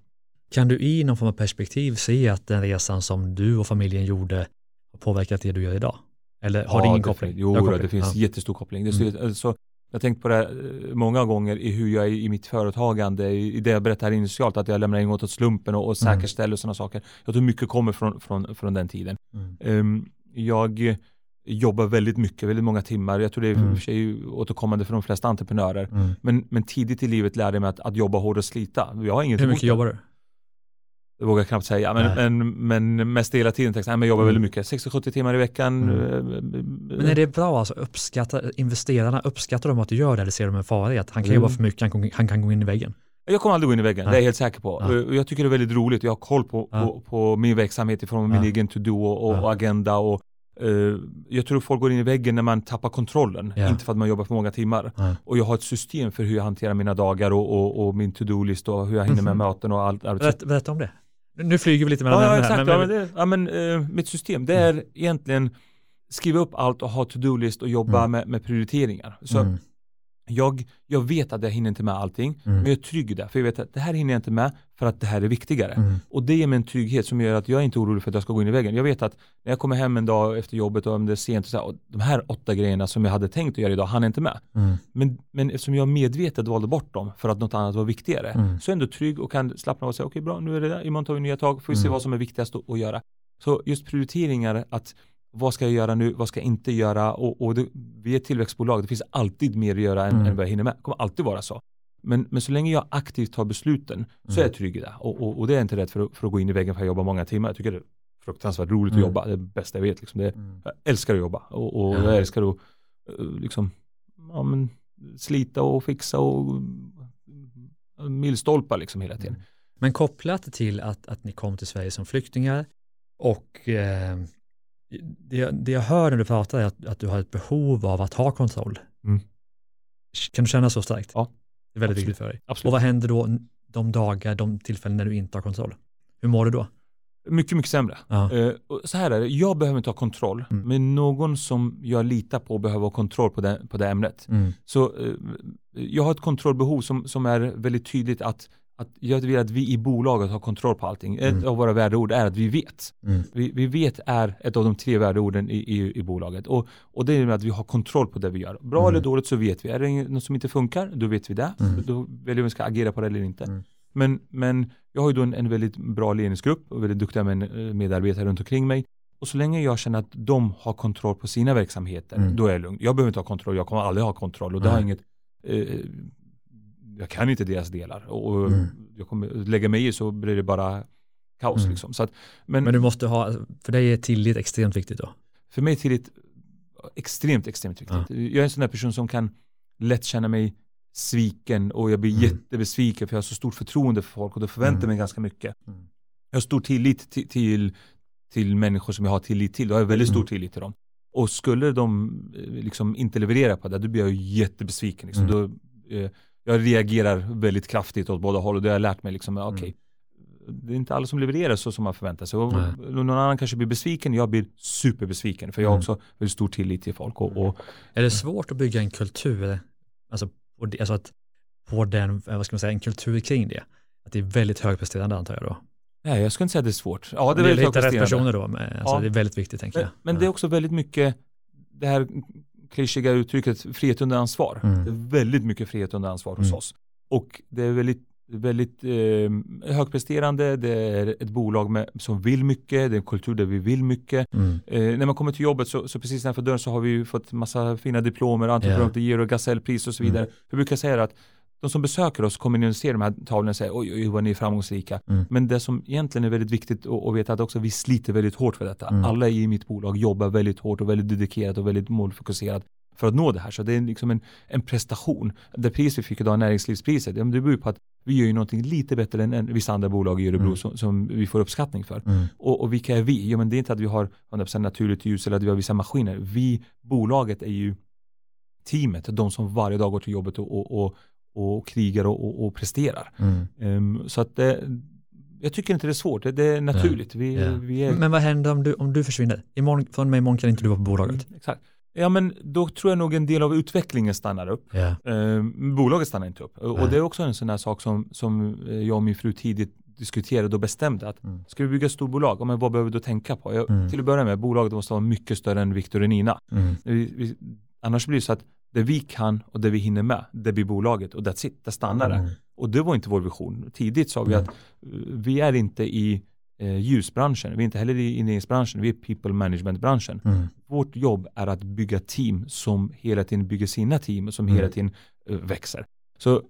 Kan du i någon form av perspektiv se att den resan som du och familjen gjorde har påverkat det du gör idag? Eller har det ingen koppling? Jo, koppling. det finns Ja. jättestor koppling. Det så, alltså, jag har tänkt på det eh, många gånger i hur jag är i mitt företagande, i det jag berättade här initialt, att jag lämnar in åt slumpen och, och Mm. säkerställer och sådana saker. Jag tror mycket kommer från, från, från den tiden. Mm. Ehm, jag jobbar väldigt mycket, väldigt många timmar. Jag tror det är Mm. för sig återkommande för de flesta entreprenörer. Mm. Men, men tidigt i livet lärde jag mig att, att jobba hårt och slita. Jag har inget Hur mycket jobbar du? Det vågar jag knappt säga, men, men, men mest hela tiden tänkte jag, men jag jobbar Mm. väldigt mycket. 60-70 timmar i veckan. Mm. eh, Men är det bra alltså? Uppskattar, investerarna, uppskattar de att du gör det eller ser de en fara i att han kan Mm. jobba för mycket, han kan, han kan gå in i väggen? Jag kommer aldrig gå in i väggen, Nej. det är jag helt säker på. Ja. Jag tycker det är väldigt roligt, jag har koll på, Ja. på, på min verksamhet ifrån min Ja. egen to-do och, och Ja. agenda. Och, eh, jag tror folk går in i väggen när man tappar kontrollen, Ja. inte för att man jobbar för många timmar. Ja. Och jag har ett system för hur jag hanterar mina dagar och, och, och min to-do-list och hur jag hinner med möten och allt. allt. Berätta, berätta om det. Nu- flyger vi lite mellan Ja, ja, ämnen exakt. här. ja, Men, men det, ja, men, eh, mitt system, det är egentligen skriva upp allt och ha to-do-list och jobba Mm. med, med prioriteringar. Så Mm. Jag, jag vet att jag hinner inte med allting, Mm. men jag är trygg i det. För jag vet att det här hinner jag inte med för att det här är viktigare. Mm. Och det ger mig en trygghet som gör att jag är inte orolig för att jag ska gå in i väggen. Jag vet att när jag kommer hem en dag efter jobbet och om det är sent, och så här, och de här åtta grejerna som jag hade tänkt att göra idag hann jag inte med. Mm. Men, men eftersom jag medvetet valde bort dem för att något annat var viktigare, Mm. så är jag ändå trygg och kan slappna av och säga okej bra, nu är det där, imorgon tar vi nya tag, får vi se Mm. vad som är viktigast att, att göra. Så just prioriteringar, att vad ska jag göra nu, vad ska jag inte göra och, och det, vi är ett tillväxtbolag, det finns alltid mer att göra än, Mm. än vad jag hinner med, det kommer alltid vara så. Men, men så länge jag aktivt tar besluten så är Mm. jag trygg i det och, och, och det är jag inte rädd för att, för att gå in i väggen för att jobba många timmar. Jag tycker det är fruktansvärt roligt Mm. att jobba, det är det bästa jag vet. Liksom. Det, Mm. jag älskar att jobba och, och Ja. jag älskar att eh, liksom, ja, men, slita och fixa och uh, milstolpar liksom hela tiden. Men kopplat till att, att ni kom till Sverige som flyktingar och eh, det, det jag hör när du pratar är att, att du har ett behov av att ha kontroll. Mm. Kan du känna så starkt? Ja. Det är väldigt Absolut. viktigt för dig. Absolut. Och vad händer då de dagar, de tillfällen när du inte har kontroll? Hur mår du då? Mycket, mycket sämre. Ja. Eh, så här är det, jag behöver inte ha kontroll, Mm. men någon som jag litar på behöver ha kontroll på det, på det ämnet. Mm. Så eh, jag har ett kontrollbehov som, som är väldigt tydligt att, att jag vill att vi i bolaget har kontroll på allting. Ett Mm. av våra värdeord är att vi vet. Mm. Vi, vi vet är ett av de tre värdeorden i, i, i bolaget. Och, och det är att vi har kontroll på det vi gör. Bra Mm. eller dåligt så vet vi. Är det något som inte funkar, då vet vi det. Mm. Då väljer vi om vi ska agera på det eller inte. Mm. Men, men jag har ju då en, en väldigt bra ledningsgrupp och väldigt duktiga eh, medarbetare runt omkring mig. Och så länge jag känner att de har kontroll på sina verksamheter, Mm. då är jag lugn. Jag behöver inte ha kontroll, jag kommer aldrig ha kontroll och det har inget eh, jag kan inte deras delar och Mm. jag kommer lägga mig i så blir det bara kaos Mm. liksom. Så att, men, Men du måste ha, för dig är tillit extremt viktigt då? för mig är tillit extremt, extremt viktigt. Jag är en sån där person som kan lätt känna mig sviken och jag blir Mm. jättebesviken för jag har så stort förtroende för folk och då förväntar Mm. mig ganska mycket. Mm. Jag har stor tillit till, till, till människor som jag har tillit till. Då har jag väldigt stor Mm. tillit till dem. Och skulle de eh, liksom inte leverera på det, då blir jag jättebesviken. Liksom. Mm. Då, eh, jag reagerar väldigt kraftigt åt båda håll och det har jag lärt mig. Liksom, Mm. okej, Det är inte alla som levererar så som man förväntar sig. Och någon annan kanske blir besviken, jag blir superbesviken. För jag har Mm. också väldigt stor tillit till folk. Och, och Är det svårt att bygga en kultur, alltså det, alltså att, på den, eh, vad ska man säga, en kultur kring det? Att det är väldigt högpresterande antar jag då? nej, jag skulle inte säga att det är svårt. Ja, det är det väldigt hitta rätt personer då, men, alltså Ja. det är väldigt viktigt tänker Men, jag. men det är också väldigt mycket det här klyschiga uttrycket frihet under ansvar. Mm. Det är väldigt mycket frihet under ansvar hos Mm. oss. Och det är väldigt, väldigt eh, högpresterande, det är ett bolag med, som vill mycket, det är en kultur där vi vill mycket. Mm. Eh, när man kommer till jobbet så, så precis nedanför dörren så har vi fått massa fina diplomer, Entreprenör Ja. of the Year och Gasellpris och så vidare. Jag brukar säga att de som besöker oss kommer in och ser de här tavlorna och säger oj, oj, vad ni är framgångsrika. Mm. Men det som egentligen är väldigt viktigt att, att veta att också vi sliter väldigt hårt för detta. Mm. Alla i mitt bolag jobbar väldigt hårt och väldigt dedikerat och väldigt målfokuserat för att nå det här. Så det är liksom en, en prestation. Det pris vi fick idag, näringslivspriset, det beror ju på att vi gör ju någonting lite bättre än, än vissa andra bolag i Örebro Mm. som, som vi får uppskattning för. Mm. Och, och vilka är vi? Jo men det är inte att vi har 100% naturligt ljus eller att vi har vissa maskiner. Vi, bolaget är ju teamet, de som varje dag går till jobbet och, och, och, och krigar och, och, och presterar. Mm. Ehm, så att det, jag tycker inte det är svårt, det, det är naturligt. Vi, Ja. vi är, Men vad händer om du, om du försvinner? Imorgon, från och med imorgon kan inte du vara på bolaget. Mm, exakt. Ja men då tror jag nog en del av utvecklingen stannar upp. Ja. Eh, bolaget stannar inte upp. Och Nej. det är också en sån här sak som, som eh, jag och min fru tidigt diskuterade och bestämde att Mm. ska vi bygga ett storbolag, ja, men vad behöver vi då tänka på? Jag, Mm. Till att börja med, bolaget måste vara mycket större än Victor och Nina. Mm. Vi, vi, annars blir det så att det vi kan och det vi hinner med, det blir bolaget och that's it, det stannar där. Mm. Och det var inte vår vision. Tidigt sa vi att eh, vi är inte i eh, ljusbranschen, vi är inte heller i inredningsbranschen, vi är people management-branschen. Mm. Vårt jobb är att bygga team som hela tiden bygger sina team och som Mm. hela tiden eh, växer. Så eh,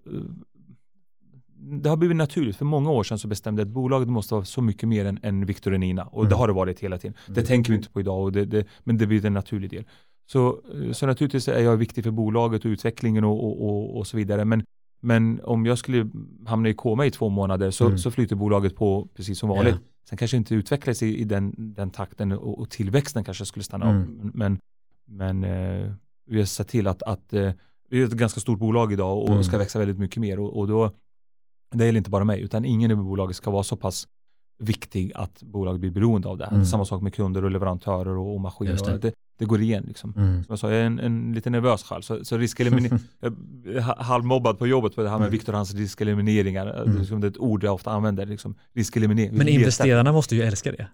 det har blivit naturligt. För många år sedan så bestämde jag att bolaget måste vara så mycket mer än, än Victor och Nina. Och det Mm. har det varit hela tiden. Det Mm. tänker vi inte på idag, och det, det, men det blir en naturlig del. Så, eh, så naturligtvis är jag viktig för bolaget och utvecklingen och, och, och, och så vidare. Men, men om jag skulle hamna i koma i två månader så, Mm. så flyter bolaget på precis som vanligt. Sen kanske inte utvecklas i, i den, den takten och, och tillväxten kanske skulle stanna Mm. av. Men, men eh, vi har sett till att, att eh, vi är ett ganska stort bolag idag och Mm. ska växa väldigt mycket mer. Och, och då, det gäller inte bara mig, utan ingen i bolaget ska vara så pass viktig att bolaget blir beroende av det. Mm. Samma sak med kunder och leverantörer och, och maskiner. Det. Och det, det går igen liksom. Mm. Som jag sa, jag är en, en lite nervös själv, så, så riskeliminering, halvmobbad på jobbet på det här med Mm. Viktor och hans riskelimineringar. Mm. Liksom det är ett ord jag ofta använder, liksom, riskeliminering. Men investerarna måste ju älska det.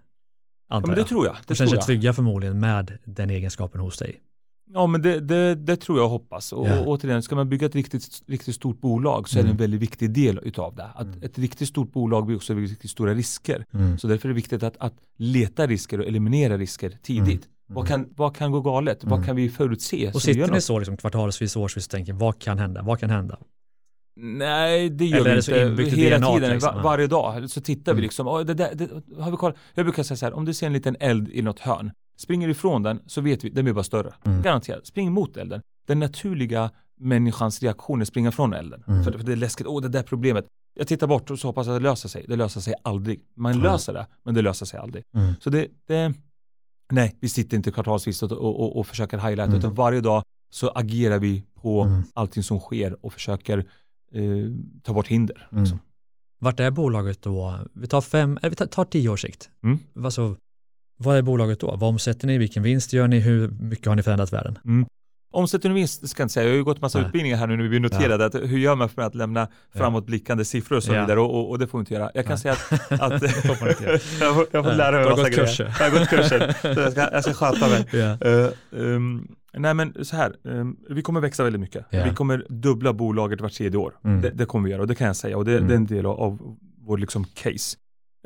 Ja, men det tror jag. Det De känner sig trygga förmodligen med den egenskapen hos dig. Ja men det, det, det tror jag och hoppas. Och, och återigen, ska man bygga ett riktigt, riktigt stort bolag så är det en Mm. väldigt viktig del utav det. Att Mm. Ett riktigt stort bolag blir också riktigt stora risker. Mm. Så därför är det viktigt att, att leta risker och eliminera risker tidigt. Mm. Vad, kan, vad kan gå galet? Vad Mm. kan vi förutse? Och sitter ni så liksom kvartalsvis, årsvis och tänker vad kan hända? Vad kan hända? Nej, det gör Eller är vi det så inte. i Hela DNA tiden, liksom? va- varje dag så tittar vi Mm. liksom. "Oj, det där, det, har vi koll? Jag brukar säga så här, om du ser en liten eld i något hörn, springer ifrån den så vet vi, den blir bara större. Mm. Garanterat, spring mot elden. Den naturliga människans reaktion är att springa från elden. Mm. För, för det är läskigt, åh det där problemet. Jag tittar bort och så hoppas att det löser sig. Det löser sig aldrig. Man Mm. löser det, men det löser sig aldrig. Mm. Så det, det nej, vi sitter inte kvartalsvis och, och, och, och försöker highlighta, Mm. utan varje dag så agerar vi på Mm. allting som sker och försöker eh, ta bort hinder. Mm. Liksom. Vart är bolaget då? Vi tar fem, eller vi tar, tar tio års sikt. Mm. Alltså, vad är bolaget då? Vad omsätter ni? Vilken vinst gör ni? Hur mycket har ni förändrat världen? Omsättning och vinst ska jag inte säga, jag har ju gått massa Nej. utbildningar här nu när vi noterade, att hur gör man för att lämna framåtblickande siffror och så Ja. vidare och, och, och det får vi inte göra. Jag kan Nej. säga att, att jag, får, jag får lära mig massa grejer. Jag har gått kurser, så jag ska, jag ska sköta mig. Ja. Eh, ehm, nej men så här, ehm, vi kommer växa väldigt mycket. Ja. Vi kommer dubbla bolaget vart tredje år. Mm. Det, det kommer vi göra och det kan jag säga och det, Mm. det är en del av, av vår liksom case.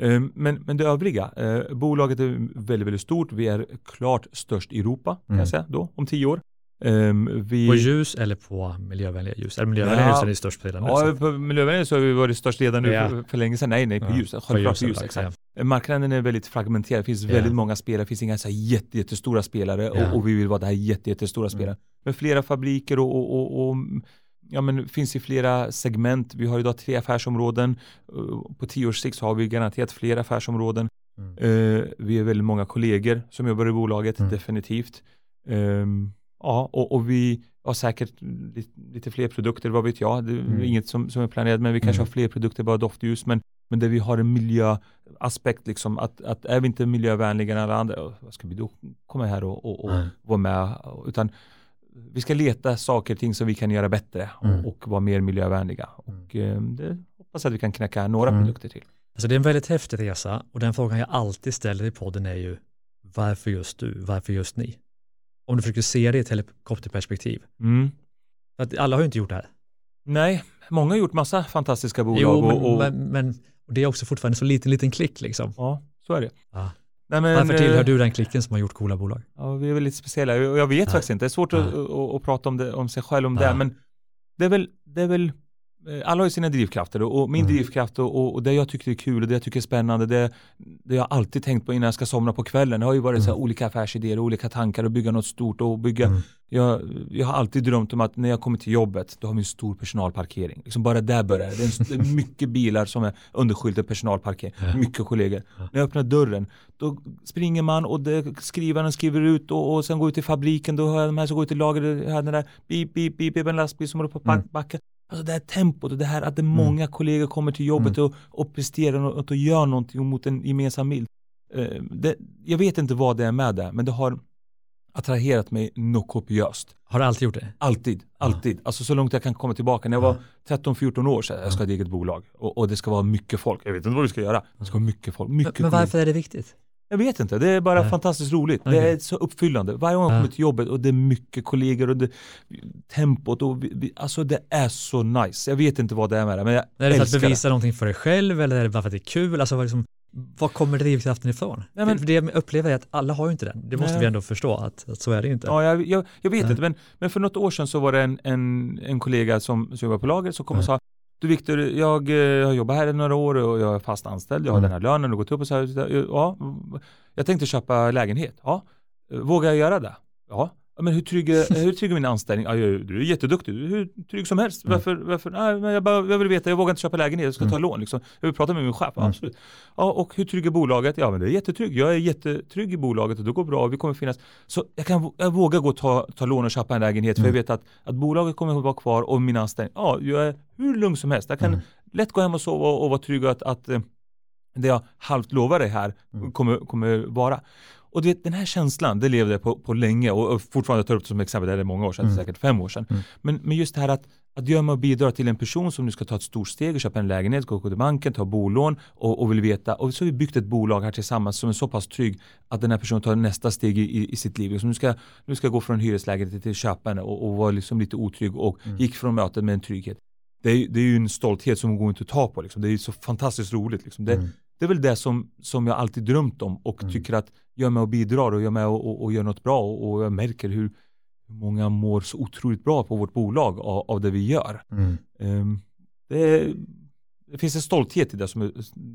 Ehm, men, men det övriga, eh, bolaget är väldigt, väldigt stort. Vi är klart störst i Europa kan Mm. jag säga då, om tio år. Ehm, vi, På ljus eller på miljövänliga ljus? Eller miljövänliga Ja. ljus är ni störst på hela Ja, på miljövänligt så har vi varit störst redan nu Ja. för, för länge sedan. Nej, nej, på Ja, ljus. Självklart på ljus, eller- exakt. Marknaden är väldigt fragmenterad, det finns Ja. väldigt många spelare, det finns inga så jätte, jättestora spelare Ja. och, och vi vill vara det här jätte, jättestora spelare. Med flera fabriker och, och, och, och ja, men finns i flera segment. Vi har idag tre affärsområden. Uh, På tio års sikt så har vi garanterat fler affärsområden. Mm. Uh, vi är väldigt många kollegor som jobbar i bolaget, Mm. definitivt. Um, ja, och, och vi har säkert lite, lite fler produkter, vad vet jag. Det är Mm. inget som, som är planerat, men vi kanske Mm. har fler produkter, bara doftljus. Men, men där vi har en miljöaspekt, liksom, att, att är vi inte miljövänliga än alla andra, "Åh, vad ska vi då komma här och, och, och vara med? Utan vi ska leta saker och ting som vi kan göra bättre Mm. och, vara mer miljövänliga. Och eh, det hoppas att vi kan knäcka några Mm. produkter till. Alltså det är en väldigt häftig resa och den frågan jag alltid ställer i podden är ju varför just du? Varför just ni? Om du försöker se det i ett helikopterperspektiv. Mm. Att alla har ju inte gjort det här. Nej, många har gjort massa fantastiska bolag. Jo, men, och, och, men, men det är också fortfarande så liten, liten klick liksom. Ja, så är det. Ja. Nej, men, Varför eh, tillhör du den klicken som har gjort coola bolag? Ja, vi är väl lite speciella. Jag vet Ja. faktiskt inte. Det är svårt Ja. att, att, att prata om, det, om sig själv om det. Men det är väl, det är väl eh, alla har ju sina drivkrafter och, min Mm. drivkraft och, och, och det jag tycker är kul och det jag tycker är spännande det, det jag alltid tänkt på innan jag ska somna på kvällen det har ju varit så Mm. olika affärsidéer och olika tankar och bygga något stort och bygga Mm. jag, jag har alltid drömt om att när jag kommer till jobbet då har vi en stor personalparkering. Liksom bara där börjar det. Det är, mycket bilar som är underskyltade personalparkering. Ja. Mycket kollegor. Ja. När jag öppnar dörren då springer man och det, skrivaren skriver ut och, och sen går ut till fabriken. Då hör jag de här som går ut i lager. Hör den där beep, beep, beep, beep, en lastbil som håller på att Mm. Alltså det här tempot och det här att det många kollegor kommer till jobbet och, och presterar något och gör någonting mot en gemensam bild. Eh, det, jag vet inte vad det är med det, men det har attraherat mig något kopiöst. Har du alltid gjort det? Alltid, alltid. Alltså så långt jag kan komma tillbaka. När jag var 13-14 år sedan, jag ska ha ett eget bolag och, och, det ska vara mycket folk. Jag vet inte vad vi ska göra. Det ska vara mycket folk. Mycket men, men varför är det viktigt? Jag vet inte, det är bara Nej. fantastiskt roligt. Okay. Det är så uppfyllande. Varje gång jag kommer till jobbet och det är mycket kollegor och det, tempot och vi, vi, alltså det är så nice. Jag vet inte vad det är med det, men jag Är det för att bevisa det. någonting för dig själv eller är det bara för att det är kul? Alltså vad, liksom, vad kommer drivkraften ifrån? Nej, men, för det jag upplever är att alla har ju inte den. Det måste nej. vi ändå förstå att, att så är det inte. Ja, jag, jag, jag vet nej. inte, men, men för något år sedan så var det en, en, en kollega som, som jobbar på lager som kom och sa du Viktor, jag eh, har jobbat här i några år och jag är fast anställd, jag har mm. den här lönen och gått upp och så här, ja, jag tänkte köpa lägenhet, ja, vågar jag göra det? Ja, men hur trygg, hur trygg är min anställning? Ja, du är jätteduktig, du är hur trygg som helst. Mm. Varför, varför? Nej, men jag, bara, jag vill veta, jag vågar inte köpa lägenhet, jag ska ta mm. lån. Liksom. Jag vill prata med min chef, mm. absolut. Ja, och hur trygg är bolaget? Ja, men det är jättetrygg. Jag är jättetrygg i bolaget och det går bra vi kommer finnas. Så jag, kan, jag vågar gå och ta, ta lån och köpa en lägenhet för jag mm. vet att, att bolaget kommer att vara kvar och min anställning, ja, jag är hur lugn som helst. Jag kan mm. lätt gå hem och sova och, och vara trygg att, att eh, det jag halvt lovar dig här kommer, kommer vara. Och du vet, den här känslan, det levde jag på, på länge och, och fortfarande tar upp det som exempel, det är många år sedan, mm. säkert fem år sedan. Mm. Men, men just det här att, att göra och bidra till en person som nu ska ta ett stort steg och köpa en lägenhet, gå till banken, ta bolån och, och vill veta. Och så har vi byggt ett bolag här tillsammans som är så pass trygg att den här personen tar nästa steg i, i sitt liv. Liksom nu, ska, nu ska jag gå från hyreslägenhet till köparen och, och vara liksom lite otrygg och mm. gick från mötet med en trygghet. Det är, det är ju en stolthet som går inte att ta på. Liksom. Det är så fantastiskt roligt. Liksom. Det, mm det är väl det som, som jag alltid drömt om och mm. tycker att jag är med och bidrar och jag är med och, och, och gör något bra och, och, jag märker hur många mår så otroligt bra på vårt bolag av, av det vi gör. Mm. Um, det, det, finns en stolthet i det som är,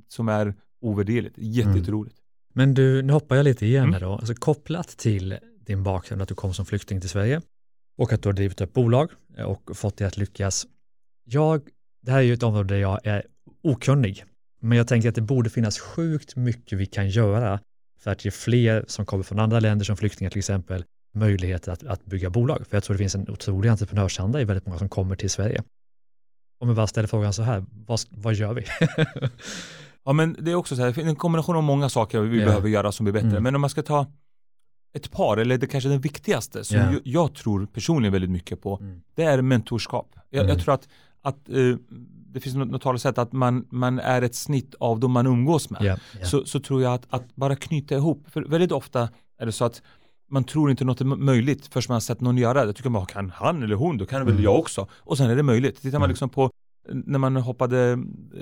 som är ovärderligt, jätteroligt. Mm. Men du, nu hoppar jag lite igen mm. då, alltså kopplat till din bakgrund att du kom som flykting till Sverige och att du har drivit upp bolag och fått det att lyckas. Jag, det här är ju ett område där jag är okunnig men jag tänker att det borde finnas sjukt mycket vi kan göra för att ge fler som kommer från andra länder som flyktingar till exempel möjligheter att, att bygga bolag. För jag tror det finns en otrolig entreprenörsanda i väldigt många som kommer till Sverige. Om vi bara ställer frågan så här, vad, vad gör vi? ja men det är också så här, en kombination av många saker vi yeah. behöver göra som blir bättre. Mm. Men om man ska ta ett par, eller det kanske den viktigaste, som yeah. jag, jag, tror personligen väldigt mycket på, mm. det är mentorskap. Jag, mm. jag tror att, att uh, det finns något, något talesätt att man, man är ett snitt av de man umgås med. Yeah, yeah. Så, så tror jag att, att bara knyta ihop, för väldigt ofta är det så att man tror inte något är möjligt förrän man har sett någon göra det. Tycker man, kan han eller hon, då kan mm. väl jag också. Och sen är det möjligt. Tittar man mm. liksom på när man hoppade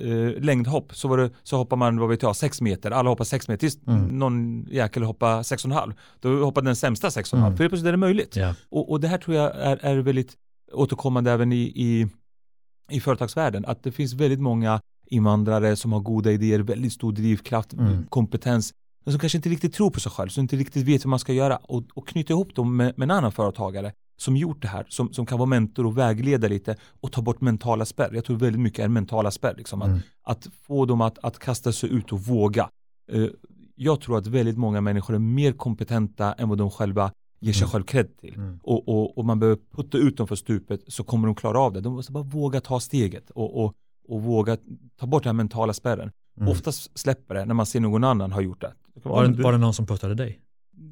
eh, längdhopp så, var det, så hoppar man, vad vet jag, sex meter. Alla hoppar sex meter tills mm. någon jäkel hoppar sex och en halv. Då hoppar den sämsta sex och en halv. Mm. För plötsligt är det möjligt. Yeah. Och, och det här tror jag är, är väldigt återkommande även i, i i företagsvärlden att det finns väldigt många invandrare som har goda idéer, väldigt stor drivkraft, mm. kompetens, men som kanske inte riktigt tror på sig själv, som inte riktigt vet hur man ska göra och, och knyta ihop dem med, med en annan företagare som gjort det här, som, som kan vara mentor och vägleda lite och ta bort mentala spärr. Jag tror väldigt mycket är mentala spärr, liksom, mm. att, att, få dem att, att kasta sig ut och våga. Uh, jag tror att väldigt många människor är mer kompetenta än vad de själva ger sig mm. själv cred till. Mm. Och, och, och, man behöver putta ut dem för stupet så kommer de klara av det. De måste bara våga ta steget och, och, och våga ta bort den här mentala spärren. Mm. Oftast släpper det när man ser någon annan ha gjort det. Var det, var det någon som puttade dig?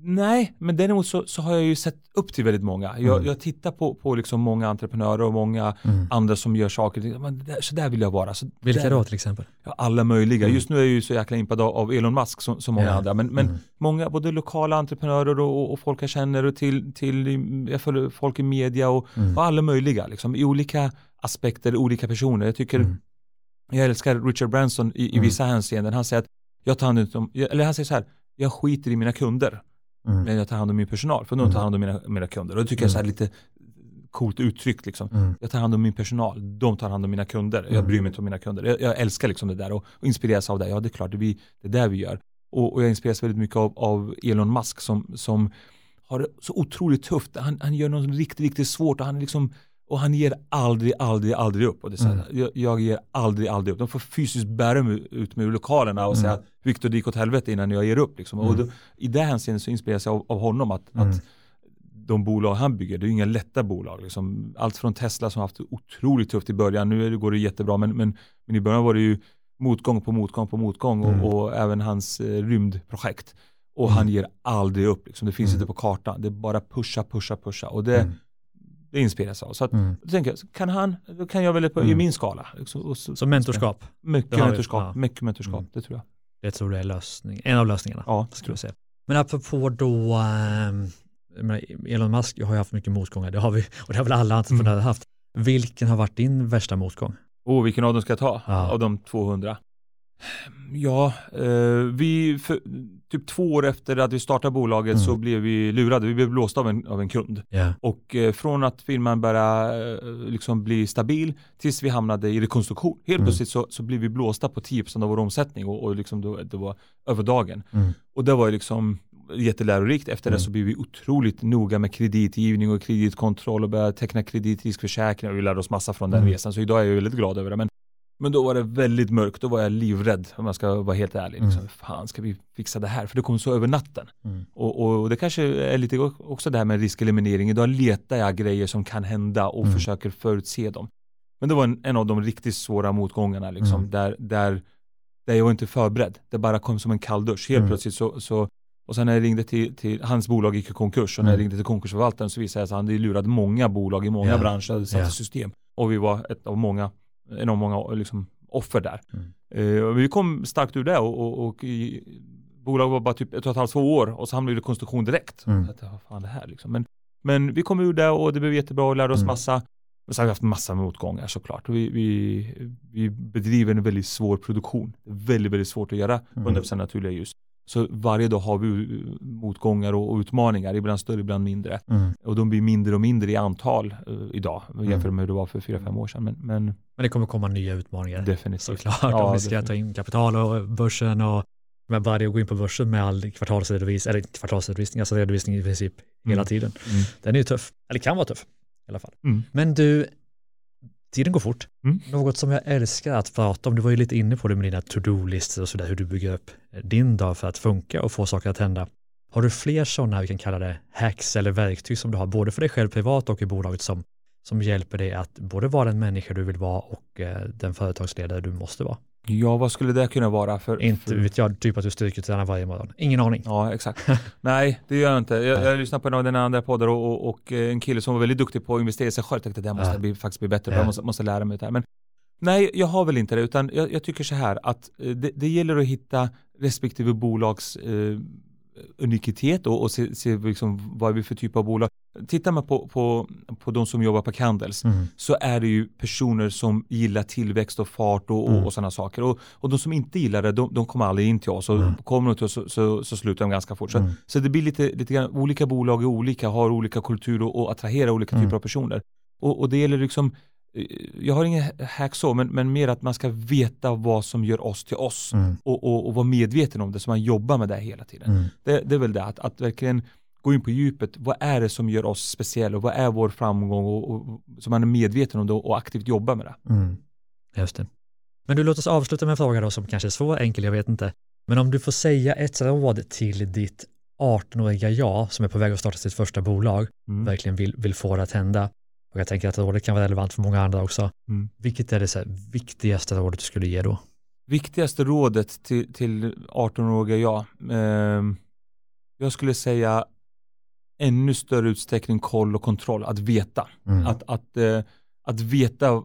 Nej, men däremot så, så, har jag ju sett upp till väldigt många. Jag, mm. jag tittar på, på liksom många entreprenörer och många mm. andra som gör saker. Men där, så där vill jag vara. Så Vilka där, då till exempel? Ja, alla möjliga. Mm. Just nu är jag ju så jäkla impad av Elon Musk som, som många ja. andra. Men, men mm. många, både lokala entreprenörer och, och, folk jag känner och till, till jag följer folk i media och, mm. och alla möjliga. Liksom, I olika aspekter, olika personer. Jag tycker, mm. jag älskar Richard Branson i, i vissa hänseenden. Han säger att jag tar hand om, eller han säger så här, jag skiter i mina kunder. Mm. Men jag tar hand om min personal, för de tar mm. hand om mina, mina kunder. Och det tycker jag är så mm. lite coolt uttryckt. Liksom. Mm. Jag tar hand om min personal, de tar hand om mina kunder. Jag mm. bryr mig inte om mina kunder. Jag, jag älskar liksom det där och, och, inspireras av det. Ja, det är klart, det, vi, det är det vi gör. Och, och jag inspireras väldigt mycket av, av Elon Musk som, som har det så otroligt tufft. Han, han gör något riktigt, riktigt svårt och han liksom och han ger aldrig, aldrig, aldrig upp. Och det är mm. jag, jag, ger aldrig, aldrig upp. De får fysiskt bära mig ut med lokalerna och mm. säga Viktor, det gick åt helvete innan jag ger upp. Liksom. Mm. Och då, I det hänseendet så inspireras jag av, av honom att, mm. att de bolag han bygger, det är ju inga lätta bolag. Liksom. Allt från Tesla som har haft otroligt tufft i början, nu går det jättebra, men, men, men i början var det ju motgång på motgång på motgång och, Mm. och även hans eh, rymdprojekt. Och Mm. han ger aldrig upp, liksom. det finns Mm. inte på kartan. Det är bara pusha, pusha, pusha. Och det, Mm. Det inspireras av. Så att, Mm. då tänker jag, så kan han, då kan jag väl på, i Mm. min skala. Liksom, och så, Så mentorskap, Mycket mentorskap, ja. mycket mentorskap, Mm. det tror jag. det tror du är lösning, en av lösningarna. Ja, skulle jag säga. Men apropå då, jag menar, Elon Musk har ju haft mycket motgångar, det har vi, och det har väl alla entreprenörer Mm. haft. Vilken har varit din värsta motgång? Och vilken av dem ska jag ta? Ja. Av de 200? Ja, eh, vi, för, typ två år efter att vi startade bolaget Mm. så blev vi lurade. Vi blev blåsta av en, av en kund. Ja. Och eh, från att firman började eh, liksom bli stabil tills vi hamnade i rekonstruktion. Helt Mm. plötsligt så, så blev vi blåsta på 10% av vår omsättning och, och liksom det, det var över dagen. Mm. Och det var liksom jättelärorikt. Efter Mm. det så blev vi otroligt noga med kreditgivning och kreditkontroll och började teckna kreditriskförsäkringar och vi lärde oss massa från den Mm. resan. Så idag är jag väldigt glad över det. Men, men då var det väldigt mörkt, då var jag livrädd om jag ska vara helt ärlig. Liksom, Mm. Fan, ska vi fixa det här? För det kom så över natten. Mm. Och, och det kanske är lite också det här med riskeliminering. Idag letar jag grejer som kan hända och Mm. försöker förutse dem. Men det var en, en av de riktigt svåra motgångarna liksom, Mm. där, där, där jag var inte förberedd. Det bara kom som en kalldusch. Helt Mm. plötsligt så, så och sen när jag ringde till, till hans bolag gick i konkurs och när jag Mm. ringde till konkursförvaltaren så visade det sig att han hade lurat många bolag i många Ja. branscher, satt i system. Och vi var ett av många, en av många liksom, offer där. Mm. Eh, vi kom starkt ur det och, och, och i, bolaget var bara typ ett och ett halvt, två år och så hamnade vi i rekonstruktion direkt. Mm. Så att, vad fan det här liksom. Men, men vi kom ur det och det blev jättebra och lärde oss Mm. massa. Men så har vi haft massa motgångar såklart. Vi, vi, vi bedriver en väldigt svår produktion. Väldigt, väldigt svårt att göra Mm. 100% naturliga ljus. Så varje dag har vi uh, motgångar och, utmaningar, ibland större, ibland mindre. Mm. Och de blir mindre och mindre i antal uh, idag Mm. jämfört med hur det var för fyra, fem år sedan. Men, men Men det kommer komma nya utmaningar. definitivt. Såklart, Ja, om vi ska definitivt. ta in kapital och börsen och men bara det att gå in på börsen med all kvartalsredovisning, eller kvartalsredovisning, alltså redovisning i princip hela Mm. tiden. Mm. Den är ju tuff, eller kan vara tuff i alla fall. Mm. Men du, tiden går fort. Mm. Något som jag älskar att prata om, du var ju lite inne på det med dina to-do-listor och sådär, hur du bygger upp din dag för att funka och få saker att hända. Har du fler sådana, vi kan kalla det hacks eller verktyg som du har, både för dig själv privat och i bolaget som, som hjälper dig att både vara den människa du vill vara och eh, den företagsledare du måste vara? Ja, vad skulle det kunna vara? För, Inte för... vet jag, typ att du stryker tränar varje morgon. Ingen aning. Ja, exakt. Nej, det gör jag inte. Jag, jag lyssnade på en av dina andra poddar och, och, och eh, en kille som var väldigt duktig på att investera i sig själv. Jag tänkte det här måste Ja. bli, faktiskt bli bättre på. Ja. Jag måste, måste lära mig det här. Men nej, jag har väl inte det. Utan jag, jag tycker så här att eh, det, det gäller att hitta respektive bolags eh, unikitet och, och se, se liksom vad är vi för typ av bolag. Tittar man på, på, på de som jobbar på Candles Mm. så är det ju personer som gillar tillväxt och fart och, Mm. och, och sådana saker. Och, och de som inte gillar det, de, de kommer aldrig in till oss. Och Mm. kommer de till oss så, så, så slutar de ganska fort. Så, Mm. så det blir lite, lite grann, olika bolag är olika, har olika kultur och, och attraherar olika Mm. typer av personer. Och, och det gäller liksom, jag har ingen hack så, men, men mer att man ska veta vad som gör oss till oss. Mm. Och, och, och vara medveten om det, så man jobbar med det hela tiden. Mm. Det, det är väl det, att, att verkligen gå in på djupet. Vad är det som gör oss speciella och vad är vår framgång? Och, och, så man är medveten om det och aktivt jobbar med det. Mm. Just det. Men du, låt oss avsluta med en fråga då som kanske är svår, enkel, jag vet inte. Men om du får säga ett råd till ditt 18-åriga jag som är på väg att starta sitt första bolag, Mm. verkligen vill, vill få det att hända. Och jag tänker att rådet kan vara relevant för många andra också. Mm. Vilket är det så viktigaste rådet du skulle ge då? Viktigaste rådet till, till 18-åriga jag. ehm, jag skulle säga ännu större utsträckning koll och kontroll, att veta. Mm. Att, att, eh, att veta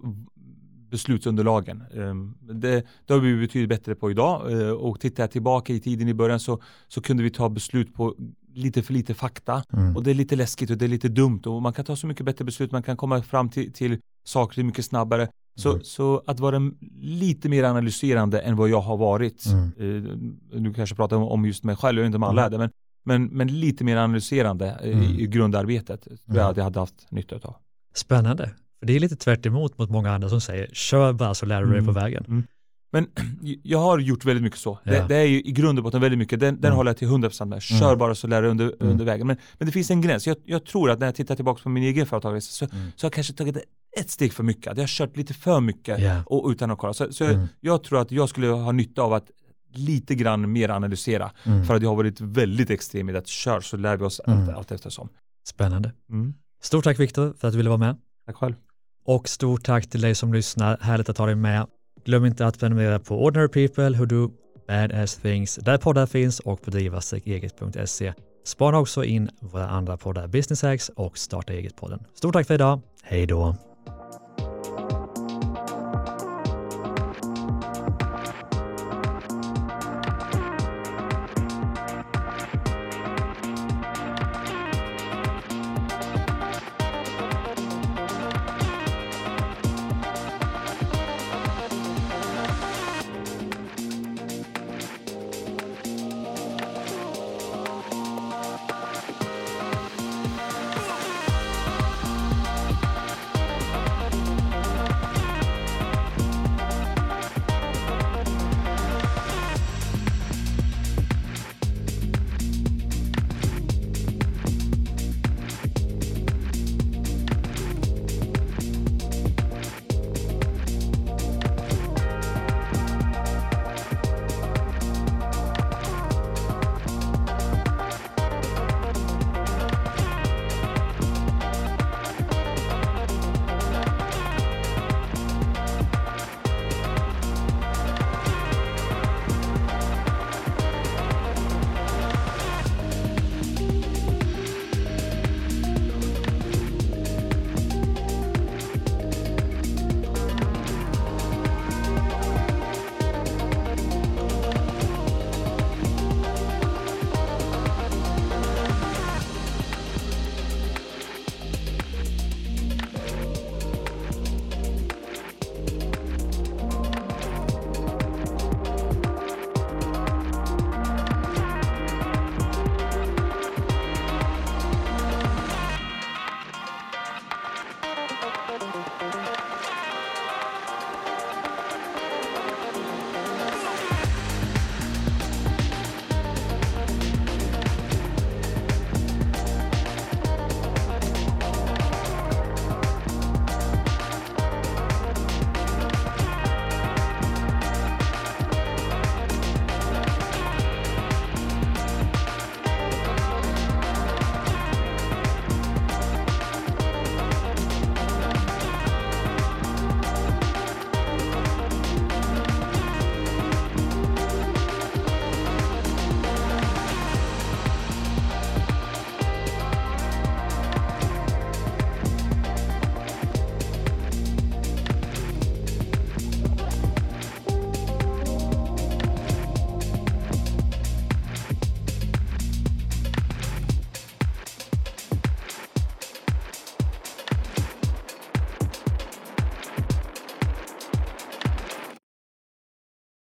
beslutsunderlagen. Ehm, det, det har vi betydligt bättre på idag eh, och tittar jag tillbaka i tiden i början så, så kunde vi ta beslut på lite för lite fakta Mm. och det är lite läskigt och det är lite dumt och man kan ta så mycket bättre beslut, man kan komma fram till, till saker mycket snabbare. Så, Mm. så att vara lite mer analyserande än vad jag har varit. Mm. Eh, nu kanske jag pratar om, om just mig själv, jag vet inte om alla är det, men, men, men lite mer analyserande eh, Mm. i grundarbetet tror jag Mm. att jag hade haft nytta av. Spännande. För det är lite tvärt emot mot många andra som säger kör bara så lär du dig Mm. på vägen. Men jag har gjort väldigt mycket så. Ja. Det, det är ju i grund och botten väldigt mycket, den, den Mm. håller jag till 100% med. Kör Mm. bara så lär du under, Mm. under vägen. Men, men det finns en gräns. Jag, jag tror att när jag tittar tillbaka på min egen företagarresa så, Mm. så har jag kanske tagit ett steg för mycket. Jag har kört lite för mycket Ja. och, utan att kolla. Så, så Mm. jag tror att jag skulle ha nytta av att lite grann mer analysera. Mm. För att jag har varit väldigt extrem i att kör så lär vi oss Mm. allt, allt eftersom. Spännande. Mm. Stort tack Viktor för att du ville vara med. Tack själv. Och stort tack till dig som lyssnar. Härligt att ha dig med. Glöm inte att prenumerera på Ordinary People Who Do Badass Things där poddar finns och på driva-eget.se. Spana också in våra andra poddar Business Hacks och Starta Eget-podden. Stort tack för idag. Hej då!